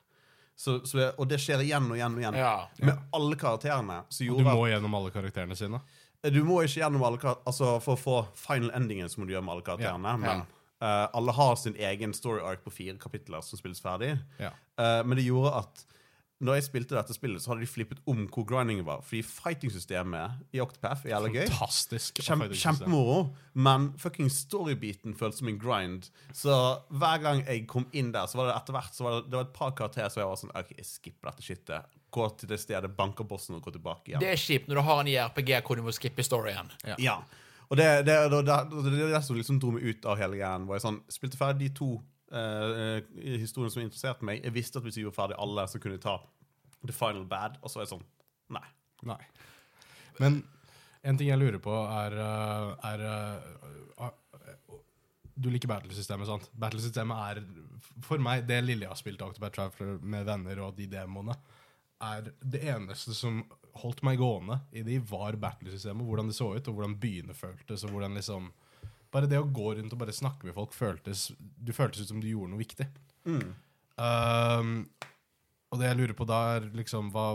Speaker 3: Så, så, og det skjer igjen og igjen og igjen.
Speaker 1: Ja.
Speaker 3: Med alle karakterene. Så
Speaker 2: Du må gjennom alle karakterene sine.
Speaker 3: du må ikke gjennom alle karakterene. Altså For å få final endingen så må du gjøre med alle karakterene.
Speaker 2: Ja,
Speaker 3: Men eh, alle har sin egen story arc på fire kapitler som spilles ferdig.
Speaker 2: Ja.
Speaker 3: Eh, men det gjorde at når jeg spilte dette spillet, så hadde de flippet om hvor grindingen var. Fordi fighting-systemet i Octopath er jævlig gøy.
Speaker 2: Fantastisk.
Speaker 3: Kjempe, kjempemoro, men fucking story-biten føltes som en grind. Så hver gang jeg kom inn der, så var det etter hvert så var det, det var et par karakterer som jeg var sånn OK, jeg skipper dette shitet. Gå til det stedet, banker bossen og gå tilbake igjen.
Speaker 1: Det er kjipt når du har en RPG hvor du må skippe storyen.
Speaker 3: Ja. Og det, det, det, det, det, det er det som liksom dro meg ut av hele greien. Hvor jeg sånn, spilte ferdig de to eh, historien som interesserte meg. Jeg visste at hvis vi var ferdig alle, så kunne jeg ta The Final Bad. Og så er jeg sånn Nei.
Speaker 2: Nei. Men en ting jeg lurer på, er, uh, er uh, uh, Du liker battlesystemet, sant? Battlesystemet er for meg det lille jeg har spilt Octobat Traveler med venner og de demoene, er det eneste som holdt meg gående i de, var battlesystemet. Hvordan det så ut, og hvordan byene føltes, og hvordan liksom Bare det å gå rundt og bare snakke med folk føltes Du føltes ut som du gjorde noe viktig. Um, og det jeg lurer på da, er liksom hva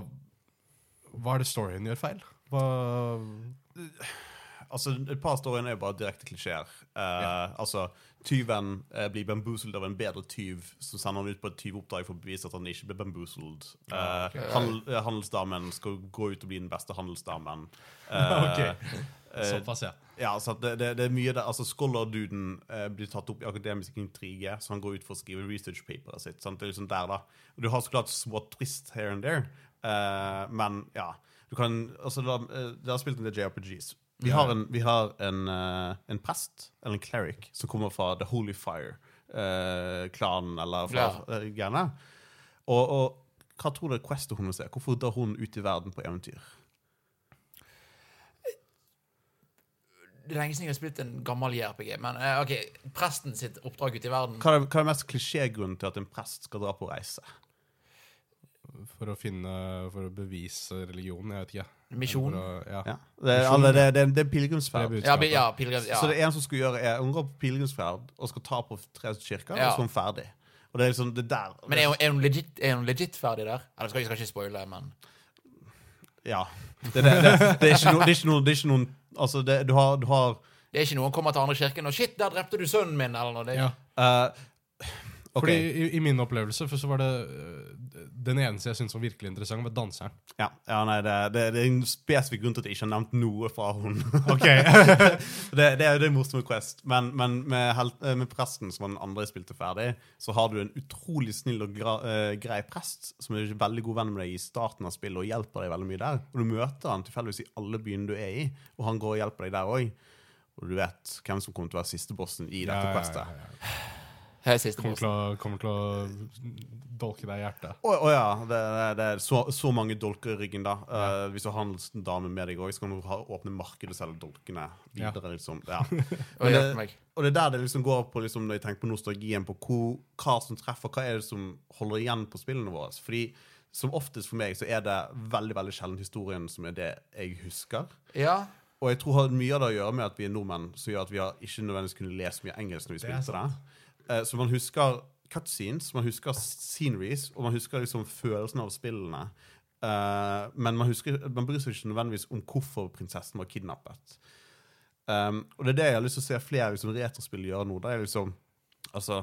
Speaker 2: hva er det storyen gjør feil? Hva
Speaker 3: Altså, Et par storyene er jo bare direkte klisjeer. Eh, Altså, Tyven uh, blir bamboozled av en bedre tyv som sender han ut på et tyveoppdrag for å bevise at han ikke ble bamboozled. Eh, handel, eh, handelsdamen skal gå ut og bli den beste handelsdamen.
Speaker 2: Ok.
Speaker 3: eh,
Speaker 2: Såpass, ja.
Speaker 3: Ja, så det, det, det er mye der, altså Scholar-duden eh, blir tatt opp i akademisk intrige, så han går ut for å skrive research-paperet sitt. Sant? Det er liksom der da. Og Du har så klart små twist here and there, eh, men ja. Du kan, altså Det har, det har spilt en del JRPGs. Vi har en, vi har en, uh, en prest, eller en cleric, som kommer fra The Holy Fire-klanen, eller fra
Speaker 1: Ja.
Speaker 3: uh. Og, og hva tror hennes er? Hvorfor drar hun ut i verden på eventyr?
Speaker 1: Det er lenge siden jeg har spilt en gammel JRPG, men eh, ok, presten sitt oppdrag ute i verden
Speaker 3: Hva er, hva er den mest klisjégrunnen til at en prest skal dra på reise?
Speaker 2: For å finne For å bevise religionen, jeg vet ikke.
Speaker 1: Misjon.
Speaker 2: Å- ja.
Speaker 3: Ja. Det, er, alle, det, det, det er pilegrimsferd.
Speaker 2: Er
Speaker 1: Ja, ja.
Speaker 3: Så det er en som skal gjøre er Hun går på pilegrimsferd og skal ta på tre kirker,
Speaker 1: Ja.
Speaker 3: og så er hun ferdig. Og det er liksom det der
Speaker 1: Men er hun, er hun, legit, er hun legit ferdig der? Eller skal jeg skal ikke spoile, men
Speaker 3: Ja. Det, det, det, det, er ikke noen, det er ikke noen, det er ikke noen Altså, det, du har, du har
Speaker 1: Det er ikke noen kommer til andre kirken og 'Shit, der drepte du sønnen min', eller noe. Det,
Speaker 2: Ja.
Speaker 3: eh,
Speaker 2: Fordi i, i min opplevelse for så var det øh, Den eneste jeg syntes var virkelig interessant, var danseren.
Speaker 3: Ja, ja nei, det, det, det er en spesifikk grunn til at jeg ikke har nevnt noe fra hun.
Speaker 2: Ok
Speaker 3: det, det er jo det morsomme Quest. Men, men med, hel, eh, med presten, som var den andre jeg spilte ferdig, så har du en utrolig snill og gra, uh, grei prest som er veldig god venn med deg i starten av spillet og hjelper deg veldig mye der. Og du møter han tilfeldigvis i alle byene du er i, og han går og hjelper deg der òg. Og du vet hvem som kommer til å være siste bossen i dette Questet.
Speaker 1: Ja, ja,
Speaker 2: Kommer, til å, kommer til å dolke deg i hjertet.
Speaker 3: Å å ja. Det, det, det er så, så mange dolker i ryggen, da. Eh, hvis du har handelsdame med deg òg, så kan du ha, åpne markedet og selge dolkene videre. liksom. Ja.
Speaker 1: Og
Speaker 3: det, og det er der det liksom går på liksom, når jeg tenker på nostalgien, på hvor, hva som treffer, hva er det som holder igjen på spillene våre. Fordi som oftest for meg så er det veldig veldig sjelden historien som er det jeg husker.
Speaker 1: Ja.
Speaker 3: Og jeg tror har mye av det å gjøre med at vi er nordmenn, som gjør at vi har ikke nødvendigvis kunne lese mye engelsk når vi spilte det. Eh, Så man husker cutscenes, man husker sceneries, og man husker liksom følelsen av spillene. Eh, men man, husker, man bryr seg ikke nødvendigvis om hvorfor prinsessen var kidnappet. Um, og det er det jeg har lyst til å se flere liksom, retrospill gjøre nå. Der er liksom, altså,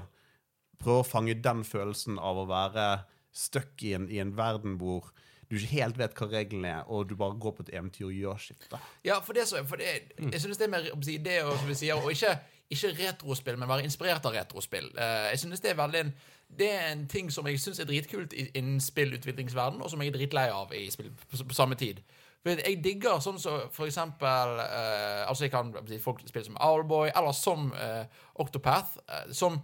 Speaker 3: Prøve å fange den følelsen av å være stuck i en, i en verden hvor du ikke helt vet hva reglene er, og du bare går på et eventyr og gjør shit.
Speaker 1: Ja, for det, så, for det Jeg synes det er å si, det og, som vi sier, og ikke, ikke retrospill, men være inspirert av retrospill. Eh, jeg synes det er veldig en, det er en ting som jeg syns er dritkult innen spillutviklingsverden, og som jeg er dritlei av i spill på, på samme tid. For Jeg digger sånn som for eksempel uh, Altså jeg kan Folk spiller som Owlboy, eller som uh, Octopath, uh, som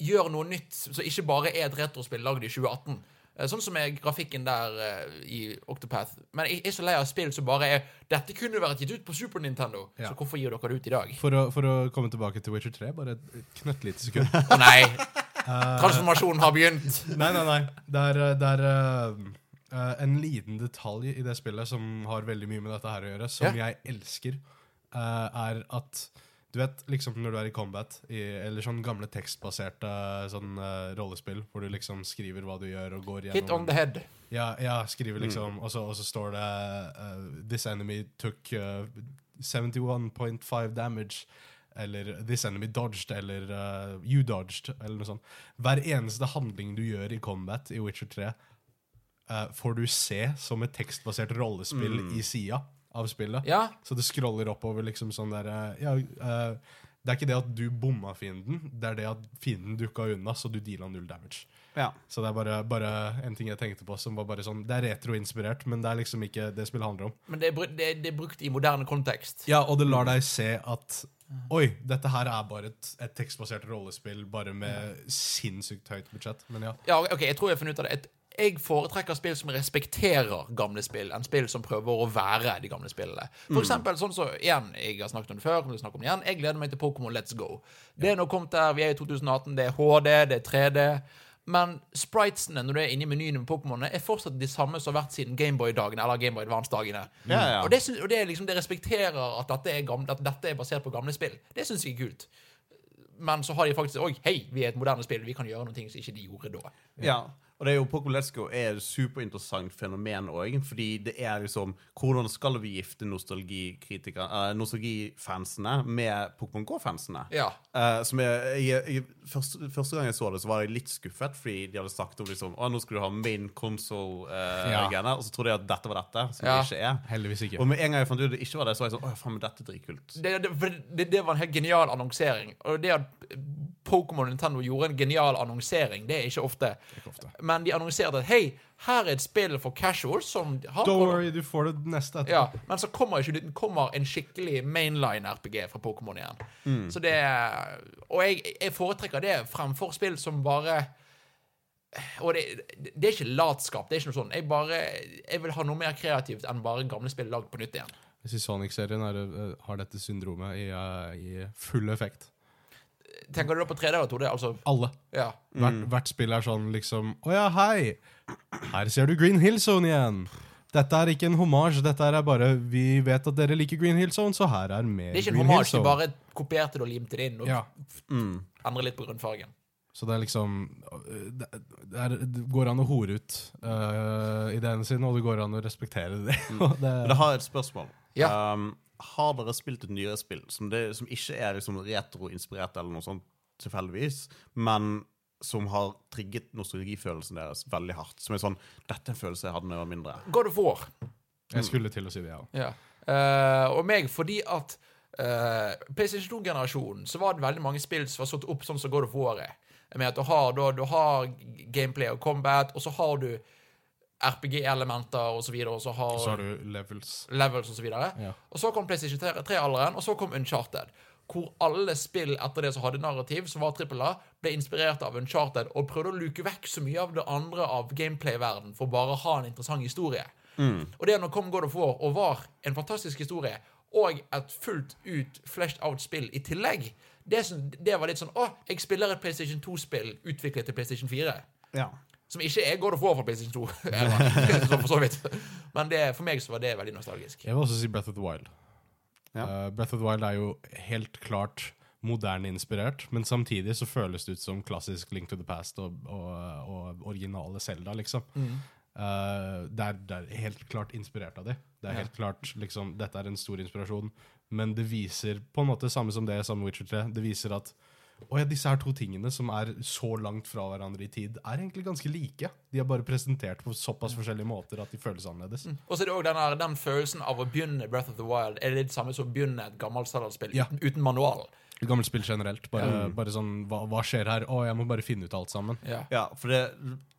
Speaker 1: gjør noe nytt, som ikke bare er et retrospill lagd i 2018. Eh, Sånn som er grafikken der uh, i Octopath. Men jeg er så lei av spill som bare er 'Dette kunne vært gitt ut på Super Nintendo',
Speaker 2: Ja.
Speaker 1: så hvorfor gir dere det ut i dag?
Speaker 2: For å, for å komme tilbake til Witcher 3, bare et knøttlite sekund.
Speaker 1: Å nei! Transformasjonen har begynt.
Speaker 2: Nei, nei, nei. Det er, eh, det er uh, eh, en liten detalj i det spillet som har veldig mye med dette her å gjøre, som
Speaker 1: Ja.
Speaker 2: jeg elsker, uh, er at du vet, liksom når du er i combat, i, eller sånn gamle tekstbaserte sånn uh, rollespill, hvor du liksom skriver hva du gjør og går gjennom
Speaker 1: Hit on the head.
Speaker 2: Ja, ja skriver liksom, og, så, og så står det uh, This enemy took uh, 71.5 damage. Eller This enemy dodged, eller You dodged, eller noe sånt. Hver eneste handling du gjør i combat i Witcher 3, eh, får du se som et tekstbasert rollespill i sida av spillet.
Speaker 1: Ja,
Speaker 2: Så det scroller oppover liksom sånn der eh, ja, uh, Det er ikke det at du bomma fienden, det er det at fienden dukka unna, så du deala null damage.
Speaker 3: Ja.
Speaker 2: Så det er bare, bare en ting jeg tenkte på som var bare sånn Det er retroinspirert, men det er liksom ikke det spillet handler om.
Speaker 1: men det er, det, er- det er brukt i moderne kontekst.
Speaker 2: Ja, og det lar deg se at Oi, dette her er bare et, et tekstbasert rollespill, bare med sinnssykt høyt budsjett. Men ja.
Speaker 1: Ja, ok, jeg tror jeg har funnet ut av det. Et- Jeg foretrekker spill som respekterer gamle spill, enn spill som prøver å være de gamle spillene. For eksempel sånn så, igjen, jeg har snakket om det før, om det igjen, jeg gleder meg til Pokémon Let's Go. Det er nå kommet der, vi er i 2018, det er HD, det er 3D, men spritesene når du er inne i menyen med Pokémonene, er fortsatt de samme som har vært siden Gameboy-dagene, eller Gameboy Advance-dagene.
Speaker 3: Ja, ja.
Speaker 1: Og, det, og det, liksom, det respekterer at dette, er gamle, at dette er basert på gamle spill. Det syns jeg er kult. Men så har de faktisk Oi, hei, vi er et moderne spill, vi kan gjøre noe som ikke de gjorde da.
Speaker 3: Ja, og det er jo Pokémon Let's Go er et superinteressant fenomen òg. Fordi det er liksom Hvordan skal vi gifte nostalgifansene uh, nostalgifansene med Pokémon Go-fansene?
Speaker 1: Ja.
Speaker 3: Uh, som jeg, jeg, jeg, første, første gang jeg så det, så var jeg litt skuffet, fordi de hadde sagt om liksom Å, nå skal du ha main console-greiene.
Speaker 2: Ja.
Speaker 3: og så trodde jeg at dette var dette, som
Speaker 1: Ja.
Speaker 3: det ikke er.
Speaker 2: Heldigvis ikke.
Speaker 3: Og med en gang jeg fant ut at det ikke var det, så var jeg sånn Å, faen, men dette er dritkult.
Speaker 1: Det, det, det, det var en helt genial annonsering. Og det at Pokémon Nintendo gjorde en genial annonsering, det er ikke ofte.
Speaker 2: Ikke ofte.
Speaker 1: Men de annonserte at hei, her er et spill for casuals som har
Speaker 2: Don't worry, du får det neste etter.
Speaker 1: Ja, Men så kommer ikke det kommer en skikkelig mainline-RPG fra Pokémon igjen. Så det Og jeg, jeg foretrekker det fremfor spill som bare Og det, det er ikke latskap. det er ikke noe sånn. Jeg bare, jeg vil ha noe mer kreativt enn bare gamle spill lagd på nytt igjen.
Speaker 2: Sonic-serien er det, eh, har dette syndromet i, eh, i full effekt.
Speaker 1: Tenker du da på 3D eller 2D? Altså,
Speaker 2: Alle.
Speaker 1: ja.
Speaker 2: Hvert, hvert spill er sånn liksom Å ja, hei! Her ser du Green Hill Zone igjen! Dette er ikke en hommage, dette er bare Vi vet at dere liker Green Hill Zone, så her er mer Green Hill Zone.
Speaker 1: Det er ikke en hommage, de bare kopierte det og limte det inn og
Speaker 2: Ja.
Speaker 1: endret litt på grunnfargen.
Speaker 2: Så det er liksom Det, det, er, det går an å hore ut uh, ideene sine, og det går an å respektere det. Og det
Speaker 3: Men jeg har et spørsmål.
Speaker 1: Ja.
Speaker 3: Um, har dere spilt et nyere spill som, det, som ikke er liksom retro-inspirert, eller noe sånt tilfeldigvis, men som har trigget nostalgifølelsen deres veldig hardt? Som er sånn Dette er en følelse jeg hadde da jeg var mindre.
Speaker 1: God of War.
Speaker 2: jeg skulle til å si det, ja.
Speaker 1: Ja. Uh, og meg fordi at uh, PlayStation 2-generasjonen så var det veldig mange spill som var satt opp sånn som God of War er. Med at du har, du, du har gameplay og combat, og så har du RPG-elementer og så videre, og så har,
Speaker 2: Så har du levels.
Speaker 1: levels og så.
Speaker 2: Ja.
Speaker 1: Og så kom PlayStation 3-alderen, og så kom Uncharted. Hvor alle spill etter det som hadde narrativ, som var trippel A, ble inspirert av Uncharted og prøvde å luke vekk så mye av det andre av gameplay-verden for bare å ha en interessant historie. Og det når kom God of War og var en fantastisk historie, og et fullt ut fleshed out spill i tillegg, det, det var litt sånn Å, jeg spiller et PlayStation 2-spill utviklet til PlayStation 4.
Speaker 3: Ja.
Speaker 1: Som ikke er God of War fra PlayStation 2. for så vidt. Men det, for meg så var det veldig nostalgisk.
Speaker 2: Jeg vil også si Breath of the Wild.
Speaker 3: Ja.
Speaker 2: Uh, Breath of the Wild er jo helt klart moderne inspirert, men samtidig så føles det ut som klassisk Link to the Past og, og, og originale Zelda, liksom. Eh, det, er, det er helt klart inspirert av de. Det er
Speaker 1: Ja.
Speaker 2: helt klart, liksom, Dette er en stor inspirasjon, men det viser på en måte samme som det samme Witcher 3. Det viser at å ja, disse her to tingene som er så langt fra hverandre i tid, er egentlig ganske like. De er bare presentert på såpass forskjellige måter at de føles annerledes.
Speaker 1: Og så er det også den, den følelsen av å begynne Breath of the Wild. Er det det samme som å begynne et gammelt Zelda-spill
Speaker 2: Ja.
Speaker 1: uten, manual?
Speaker 2: Gammelt spill generelt. Bare, bare sånn hva, hva skjer her? Å, jeg må bare finne ut alt sammen.
Speaker 1: Ja.
Speaker 3: Ja, for det,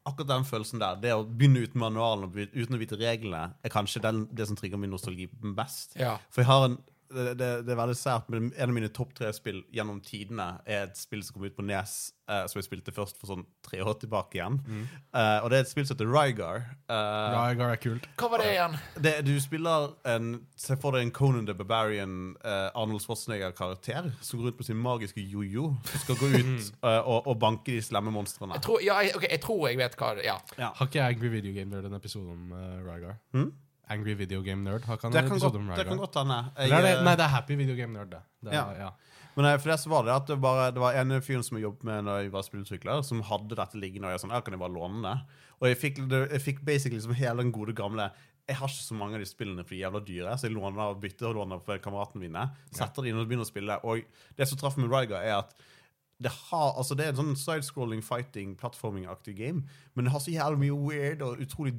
Speaker 3: akkurat den følelsen der, det å begynne uten manualen og uten å vite reglene, er kanskje den, det som trigger min nostalgi best.
Speaker 1: Ja.
Speaker 3: For jeg har en det, det, det er veldig sært, men en av mine topp tre spill gjennom tidene er et spill som kom ut på Nes, eh, som jeg spilte først for sånn tre år tilbake igjen. Eh, og det er et spill som heter Rygar. Eh,
Speaker 2: Rygar er kult.
Speaker 1: Hva var det igjen?
Speaker 3: det, du spiller en Se for deg en Conan the Barbarian eh, Arnold Schwarzenegger-karakter som går rundt på sin magiske jojo skal gå ut eh, og, og banke de slemme monstrene.
Speaker 1: Jeg tror, ja, jeg, ok, jeg tror jeg vet hva det Ja.
Speaker 3: Ja.
Speaker 2: Har ikke Angry Video Game Nerd en episode om uh, Rygar?
Speaker 3: Hmm?
Speaker 2: Angry Video Game Nerd har ikke han
Speaker 3: Det kan, godt,
Speaker 2: om
Speaker 3: det kan godt hende.
Speaker 2: Er
Speaker 3: eh,
Speaker 2: nei, det er Happy Video Game Nerd, det. det
Speaker 3: Ja.
Speaker 2: er, ja.
Speaker 3: Men eh, for det var det at det, bare, det var en fyr som jeg jobbet med når jeg var spillutvikler, som hadde dette liggende, og jeg sånn, kan jeg bare låne det? Og jeg fikk, jeg fikk basically liksom hele den gode gamle Jeg har ikke så mange av de spillene for de jævla dyre, så jeg låner og bytter og låner for kameratene mine. Setter det inn og begynner å spille. Og det som traff med Ryga, er at det, har, altså det er en sånn sidescrolling fighting, platforming-aktig game, men det har så jævlig mye weird og utrolig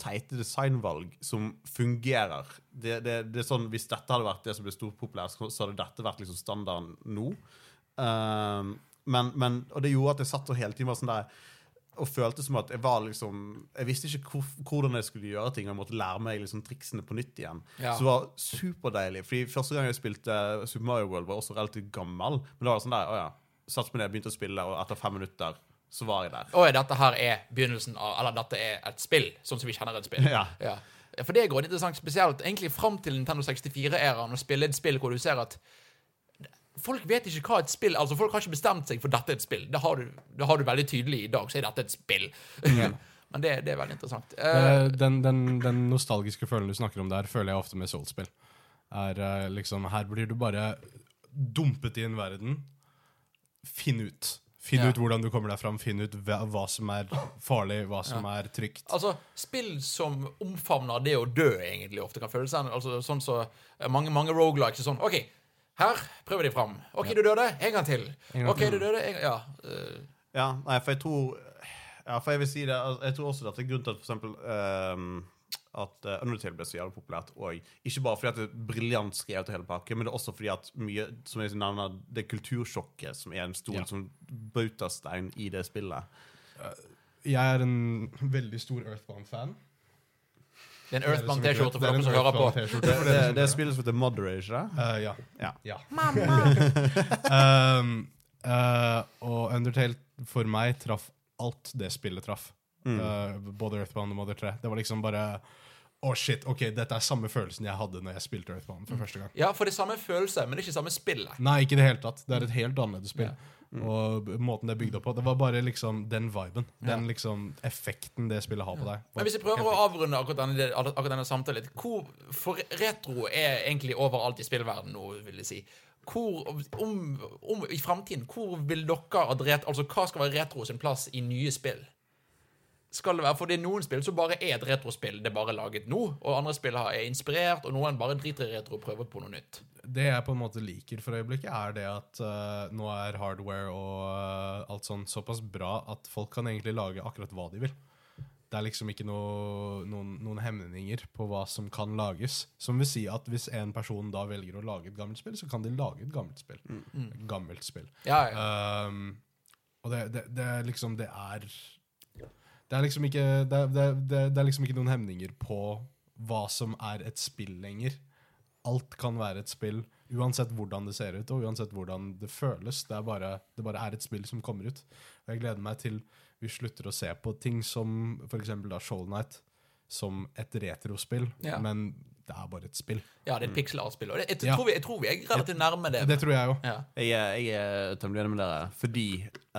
Speaker 3: teite designvalg som fungerer. Det, det, det er sånn, Hvis dette hadde vært det som ble stort populært, så hadde dette vært liksom standarden nå. Um, men, men, og det gjorde at jeg satt og hele tiden var sånn der og følte som at jeg var liksom Jeg visste ikke hvor, hvordan jeg skulle gjøre ting. Og jeg måtte lære meg liksom triksene på nytt igjen.
Speaker 1: Ja.
Speaker 3: Så det var superdeilig. Fordi Første gang jeg spilte Super Mario World, var også relativt gammel. Men da var det sånn der, å ja, satt meg ned, begynte å spille, og etter fem minutter så var jeg der.
Speaker 1: Oi, dette her er begynnelsen av Eller dette er et spill, sånn som vi kjenner et spill.
Speaker 3: Ja.
Speaker 1: Ja. For det er grådig interessant, spesielt egentlig fram til Nintendo 64-æraen, å spille et spill hvor du ser at Folk vet ikke hva et spill Altså, folk har ikke bestemt seg for dette er et spill. Det har du, det har du veldig tydelig i dag, så er dette et spill. Men det, det er veldig interessant. Eh,
Speaker 2: Den, den, den nostalgiske følelsen du snakker om der, føler jeg ofte med Soul-spill. Eh, liksom Her blir du bare dumpet i en verden. Finn ut. Finn
Speaker 1: Ja.
Speaker 2: ut hvordan du kommer deg fram. Finn ut hva, hva som er farlig, hva som er trygt.
Speaker 1: Altså, Spill som omfavner det å dø, egentlig ofte kan føles sånn. Altså, sånn så, eh, mange mange rogelikes er sånn OK, her prøver de fram. OK, du døde. En gang til.
Speaker 2: En gang
Speaker 1: OK,
Speaker 2: til.
Speaker 1: du døde. En, ja. Uh.
Speaker 3: Ja, nei, for jeg tror Ja, for jeg vil si det Jeg tror også at det er grunnen til at for eksempel ehm, at uh, Undertale ble så jævlig populært. Og ikke bare fordi at det er briljant skrevet, og hele pakken, men det er også fordi at mye som jeg nevner, det kultursjokket som er en stor
Speaker 2: Ja.
Speaker 3: liksom, bautastein i det spillet.
Speaker 2: Jeg er en veldig stor Earthbound-fan.
Speaker 1: Det er en Earthbound T-skjorte for
Speaker 2: er
Speaker 1: dere som hører på.
Speaker 2: Earthbound-T-skjorte
Speaker 3: Det, er spillet som heter Mother, er ikke det?
Speaker 2: Eh, ja.
Speaker 3: Ja.
Speaker 2: ja. um, uh, og Undertale for meg traff alt det spillet traff. Eh, både Earthbound og Mother 3. Det var liksom bare Å, shit, ok, dette er samme følelsen jeg hadde når jeg spilte Earthbound for første gang.
Speaker 1: Ja, for det er samme følelse, men det er ikke samme spillet.
Speaker 2: Nei, ikke i det hele tatt. Det er et helt annerledes spill. Og måten det er bygd opp på. Det var bare liksom den viben. Den liksom effekten det spillet har på deg.
Speaker 1: Men hvis jeg prøver å avrunde akkurat denne, akkurat denne samtalen litt hvor, For retro er egentlig overalt i spillverden nå, vil jeg si. Hvor, om, om, I framtiden, hvor vil dere at ret, Altså, hva skal være retro sin plass i nye spill? Skal det være, For det er noen spill som bare er et retrospill, det er bare laget nå, og andre spill er inspirert, og noen bare driter i retro og prøver på noe nytt.
Speaker 2: Det jeg på en måte liker for øyeblikket, er det at uh, nå er hardware og uh, alt sånn såpass bra at folk kan egentlig lage akkurat hva de vil. Det er liksom ikke noe, noen, noen hemninger på hva som kan lages. Som vil si at hvis en person da velger å lage et gammelt spill, så kan de lage et gammelt spill. Mm. gammelt spill.
Speaker 1: Ja, ja.
Speaker 2: Um, og det, det, det liksom Det er Det er liksom ikke det, det, det, det er liksom ikke noen hemninger på hva som er et spill lenger. Alt kan være et spill, uansett hvordan det ser ut og uansett hvordan det føles. Det er bare, det bare er et spill som kommer ut. Og jeg gleder meg til vi slutter å se på ting som f.eks. Shoal Night som et retrospill,
Speaker 1: Ja.
Speaker 2: men det er bare et spill.
Speaker 1: ja, det er et pixel-art-spill. Og det, jeg,
Speaker 2: Ja.
Speaker 1: tror vi, jeg tror vi er relativt nærme det.
Speaker 2: Det tror jeg òg.
Speaker 1: Ja.
Speaker 3: Jeg er, jeg er temmelig enig med dere, fordi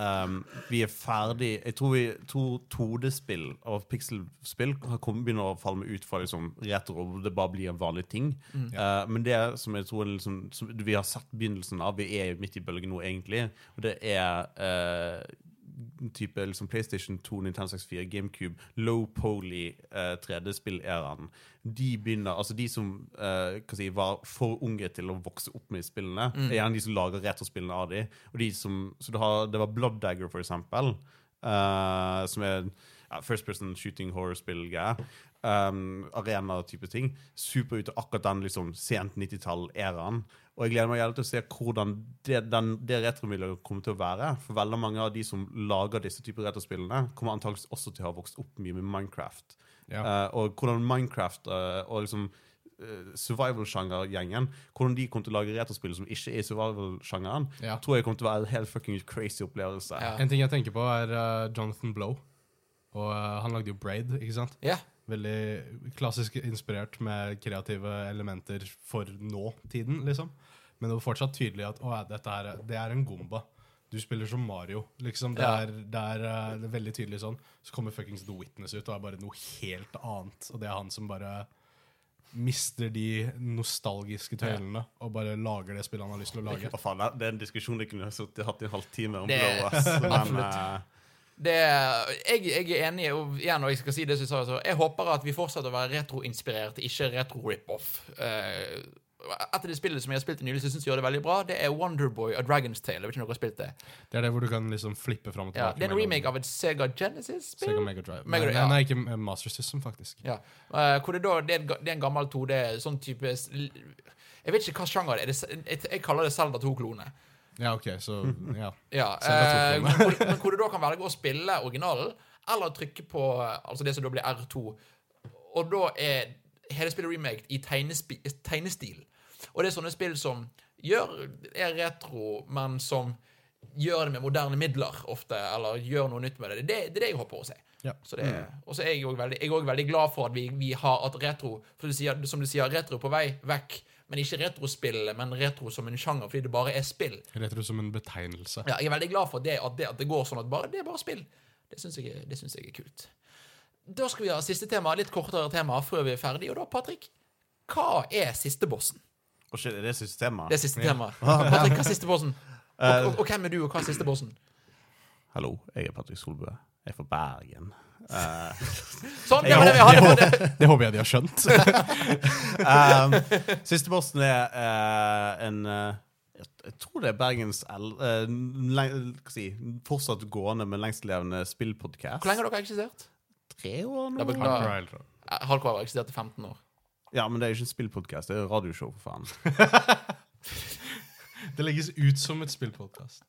Speaker 3: um, vi er ferdig Jeg tror vi tror 2D-spill og pixel-spill begynner å falle ut fra liksom retro, og det bare blir en vanlig ting. Eh, men det som jeg tror liksom, som vi har sett begynnelsen av, vi er midt i bølgen nå, egentlig, og det er eh, type liksom PlayStation 2, Nintendo 64, GameCube, low poly uh, 3D-spill-æraen. De begynner, altså de som uh, si, var for unge til å vokse opp med spillene, er gjerne de som lager retrospillene av de. Og de som, så du har, det var Blood Dagger, for eksempel, uh, som er ja, first person shooting horror-spill-greie. Um, Arena-type ting. Super ute akkurat den liksom, sent 90-tall-æraen. Og jeg gleder meg gjerne til å se hvordan det, den, det retromiljøet kommer til å være. For veldig mange av de som lager disse typer retrospillene, kommer antakeligvis også til å ha vokst opp mye med Minecraft.
Speaker 2: Ja.
Speaker 3: Uh, og hvordan Minecraft uh, og liksom uh, survival-sjanger-gjengen Hvordan de kommer til å lage retrospill som ikke er survival-sjangeren,
Speaker 2: Ja.
Speaker 3: tror jeg kommer til å være en helt fucking crazy opplevelse.
Speaker 1: Ja.
Speaker 2: En ting jeg tenker på, er Jonathan Blow. Og han lagde jo Braid, ikke sant?
Speaker 1: ja.
Speaker 2: Veldig klassisk inspirert med kreative elementer for nå-tiden, liksom. Men det var fortsatt tydelig at å, dette her, er- det er en gomba. Du spiller som Mario. liksom. Det,
Speaker 1: Ja.
Speaker 2: er, det, er, eh, det er veldig tydelig sånn. Så kommer fuckings The Witness ut og er bare noe helt annet. Og det er han som bare mister de nostalgiske tøylene og bare lager det spillet han har lyst til å lage.
Speaker 3: Hva faen, det- er en diskusjon vi kunne hatt i en halvtime om
Speaker 1: Det-
Speaker 3: Blow, ass. Men
Speaker 1: Det, jeg, jeg er enig, og igjen, og jeg skal si det som jeg sa, så jeg håper at vi fortsetter å være retroinspirert, ikke retro-rip-off. Uh, Et av de spillene som jeg har spilt nylig, som jeg synes gjør det veldig bra, det er Wonderboy og Dragon's Tale. Jeg vet ikke om dere har spilt det.
Speaker 2: Det er det hvor du kan liksom flippe fram og
Speaker 1: Ja, det er en remake av et Sega Genesis-spill.
Speaker 2: Sega Mega Drive.
Speaker 1: Mega-
Speaker 2: nei,
Speaker 1: ja.
Speaker 2: nei, ikke eh, Master System, faktisk.
Speaker 1: Ja. Uh, hvor det, da, det, er, en gammel 2D, sånn type Jeg vet ikke hva sjanger det er. Jeg, jeg kaller det Zelda 2-klone.
Speaker 2: Ja, ok, så ja.
Speaker 1: Ja, eh, men hvor, men hvor du da kan velge å spille originalen, eller trykke på altså det som da blir R2. Og da er hele spillet remaked i tegnestil. Og det er sånne spill som gjør, er retro, men som gjør det med moderne midler ofte, eller gjør noe nytt med det. Det, det er det jeg håper å se.
Speaker 2: Ja.
Speaker 1: Så det, Og så er jeg òg veldig, veldig glad for at vi, vi har at retro for du sier, Som du sier, retro på vei vekk. Men ikke retrospill, men retro som en sjanger, fordi det bare er spill.
Speaker 2: Retro som en betegnelse.
Speaker 1: Ja, jeg er veldig glad for det, at, det, at det går sånn at bare, det er bare spill. Det syns jeg, jeg er kult. Da skal vi ha siste tema, litt kortere tema før vi er ferdig. Og da, Patrick, hva er siste bossen?
Speaker 3: Og shit, er det siste tema?
Speaker 1: Det er siste tema. Patrick, hva er siste bossen? Og, og, og hvem er du, og hva er siste bossen?
Speaker 3: Hallo, jeg er Patrick Solbø. Jeg er fra Bergen. Eh,
Speaker 1: Sånn, det var det vi hadde. Det,
Speaker 2: Det håper jeg de har skjønt.
Speaker 3: um, siste bossen er uh, en uh, jeg, jeg tror det er Bergens L... eh, leng, hva si, fortsatt gående, men lengstlevende spillpodkast.
Speaker 1: hvor lenge har dere eksistert?
Speaker 3: Tre år nå?
Speaker 2: Hardcore
Speaker 1: Hardcore har eksistert i 15 år.
Speaker 3: Ja, men det er jo ikke en spillpodkast, det er radioshow, for faen.
Speaker 2: Det legges ut som et spillpodkast.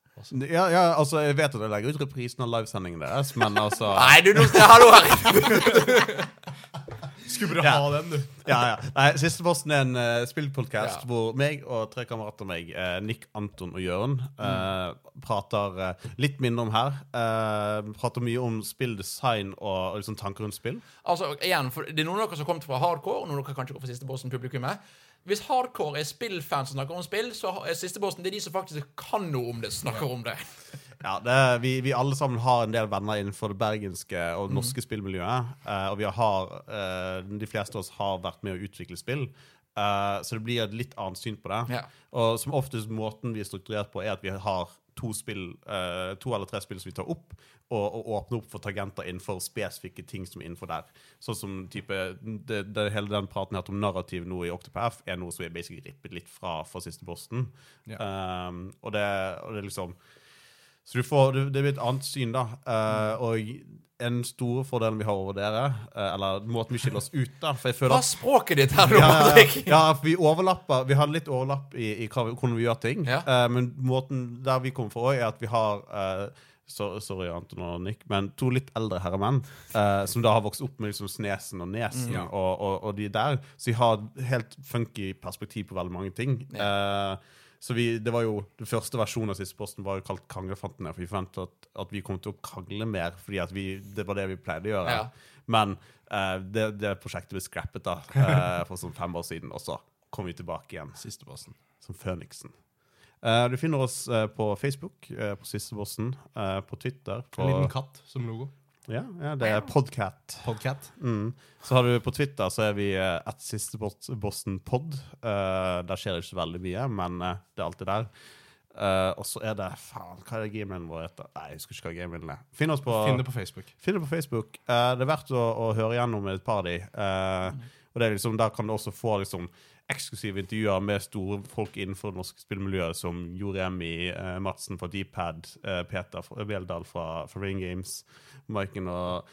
Speaker 3: Ja, ja, altså, jeg vet at jeg legger ut reprisen av livesendingen deres, men altså
Speaker 1: Nei, du, nå Hallo her!
Speaker 2: Skulle bare
Speaker 3: Ja.
Speaker 2: ha den, du.
Speaker 3: Ja, ja. Nei, Siste posten er en uh, spillpodkast
Speaker 1: Ja.
Speaker 3: hvor meg og tre kamerater av meg, eh, Nick, Anton og Jørn, eh, prater eh, litt mindre om her. Eh, prater mye om spilldesign og, og liksom tanker rundt spill.
Speaker 1: Altså, igjen, for Det er noen av dere som har kommet fra hardcore, og noen av dere kanskje går fra siste bossen-publikummet. Hvis hardcore er spillfans som snakker om spill, så er siste bossen det er de som faktisk kan noe om det, snakker om det.
Speaker 3: Ja, det, er- vi, vi alle sammen har en del venner innenfor det bergenske og norske spillmiljøet. eh, og vi har, eh, de fleste av oss har vært med å utvikle spill. eh, så det blir et litt annet syn på det.
Speaker 1: Ja.
Speaker 3: Og som oftest måten vi er strukturert på, er at vi har to spill, uh, to eller tre spill som vi tar opp, og, og åpner opp for tangenter innenfor spesifikke ting som er innenfor der. Sånn som type det, det, Hele den praten her om narrativ nå i Octopath er noe som er basically rippet litt fra, fra siste posten.
Speaker 2: Ja.
Speaker 3: Um, og, det, og det liksom Så du får, det, det blir et annet syn, da. Eh, og en stor fordel vi har over dere, eh, eller måten vi skiller oss ut da For jeg føler
Speaker 1: Hva er språket ditt her, nå,
Speaker 3: ja, ja, ja, vi overlapper Vi har litt overlapp i, i vi- hvordan vi gjør ting.
Speaker 1: Ja.
Speaker 3: uh, men måten der vi kommer fra, også er at vi har uh, så, Sorry, Anton og Nick, men to litt eldre herremenn uh, som da har vokst opp med liksom Snesen og Nesen
Speaker 2: mm.
Speaker 3: og, og, og de der. Så de har et helt funky perspektiv på veldig mange ting. Eh, så vi, det var jo, Den første versjonen av siste posten var jo kalt Kranglefantene. For vi forventet at, at vi kom til å krangle mer, fordi at vi, det var det vi pleide å gjøre.
Speaker 1: Ja.
Speaker 3: Men uh, det, det prosjektet ble scrappet da, uh, for sånn fem år siden, og så kom vi tilbake igjen
Speaker 2: Siste posten.
Speaker 3: som Føniksen. Uh, du finner oss på Facebook, eh, på Sistebossen, uh, på Twitter på,
Speaker 2: En liten katt som logo.
Speaker 3: Ja, ja, det er Podcat.
Speaker 2: Podcat.
Speaker 3: Mm. Så har du på Twitter så er vi at et Sistebossen pod. Uh, der skjer det ikke så veldig mye, men uh, det er alltid der. Uh, og så er det Faen, hva er det vår heter? Nei, jeg husker ikke hva gamemailen er. Finn oss på
Speaker 2: Finn det på Facebook.
Speaker 3: Finn det på Facebook. Eh, det er verdt å, å høre gjennom et par av de. Eh, og det er liksom, Der kan du også få liksom, eksklusive intervjuer med store folk innenfor det norske spillmiljøet, som Joremi eh, Madsen fra Dpad, eh, Peter Veldal fra, fra Ring Games, Maiken og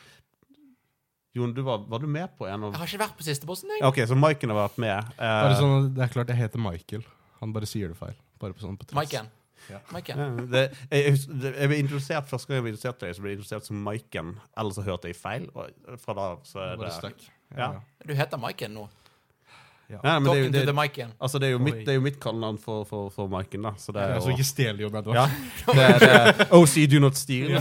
Speaker 3: Jon, du var, var du med på en av
Speaker 1: Jeg har ikke vært på siste bossen, jeg.
Speaker 3: OK, så Maiken har vært med. Eh,
Speaker 2: Bare sånn, det er klart jeg heter Michael. Han bare sier det feil. Bare på sånn på.
Speaker 1: Maiken.
Speaker 2: Ja.
Speaker 1: Maiken.
Speaker 3: ja, det, jeg, det- jeg ble introdusert Første gang jeg ble introdusert til deg, så ble jeg introdusert som Maiken. Ellers så hørte jeg feil. Og fra da så er det
Speaker 2: stuck.
Speaker 3: Ja.
Speaker 1: Du heter Maiken nå.
Speaker 3: Nei, men det er jo,
Speaker 1: Talking
Speaker 3: det,
Speaker 1: to the
Speaker 3: Altså, det er jo mitt, det er jo mitt kallenavn for, for, for Maiken, da. Så det er
Speaker 2: Ja, så
Speaker 3: jo
Speaker 2: ikke stjel jobben
Speaker 3: ja, det, er- det er OC do not steal.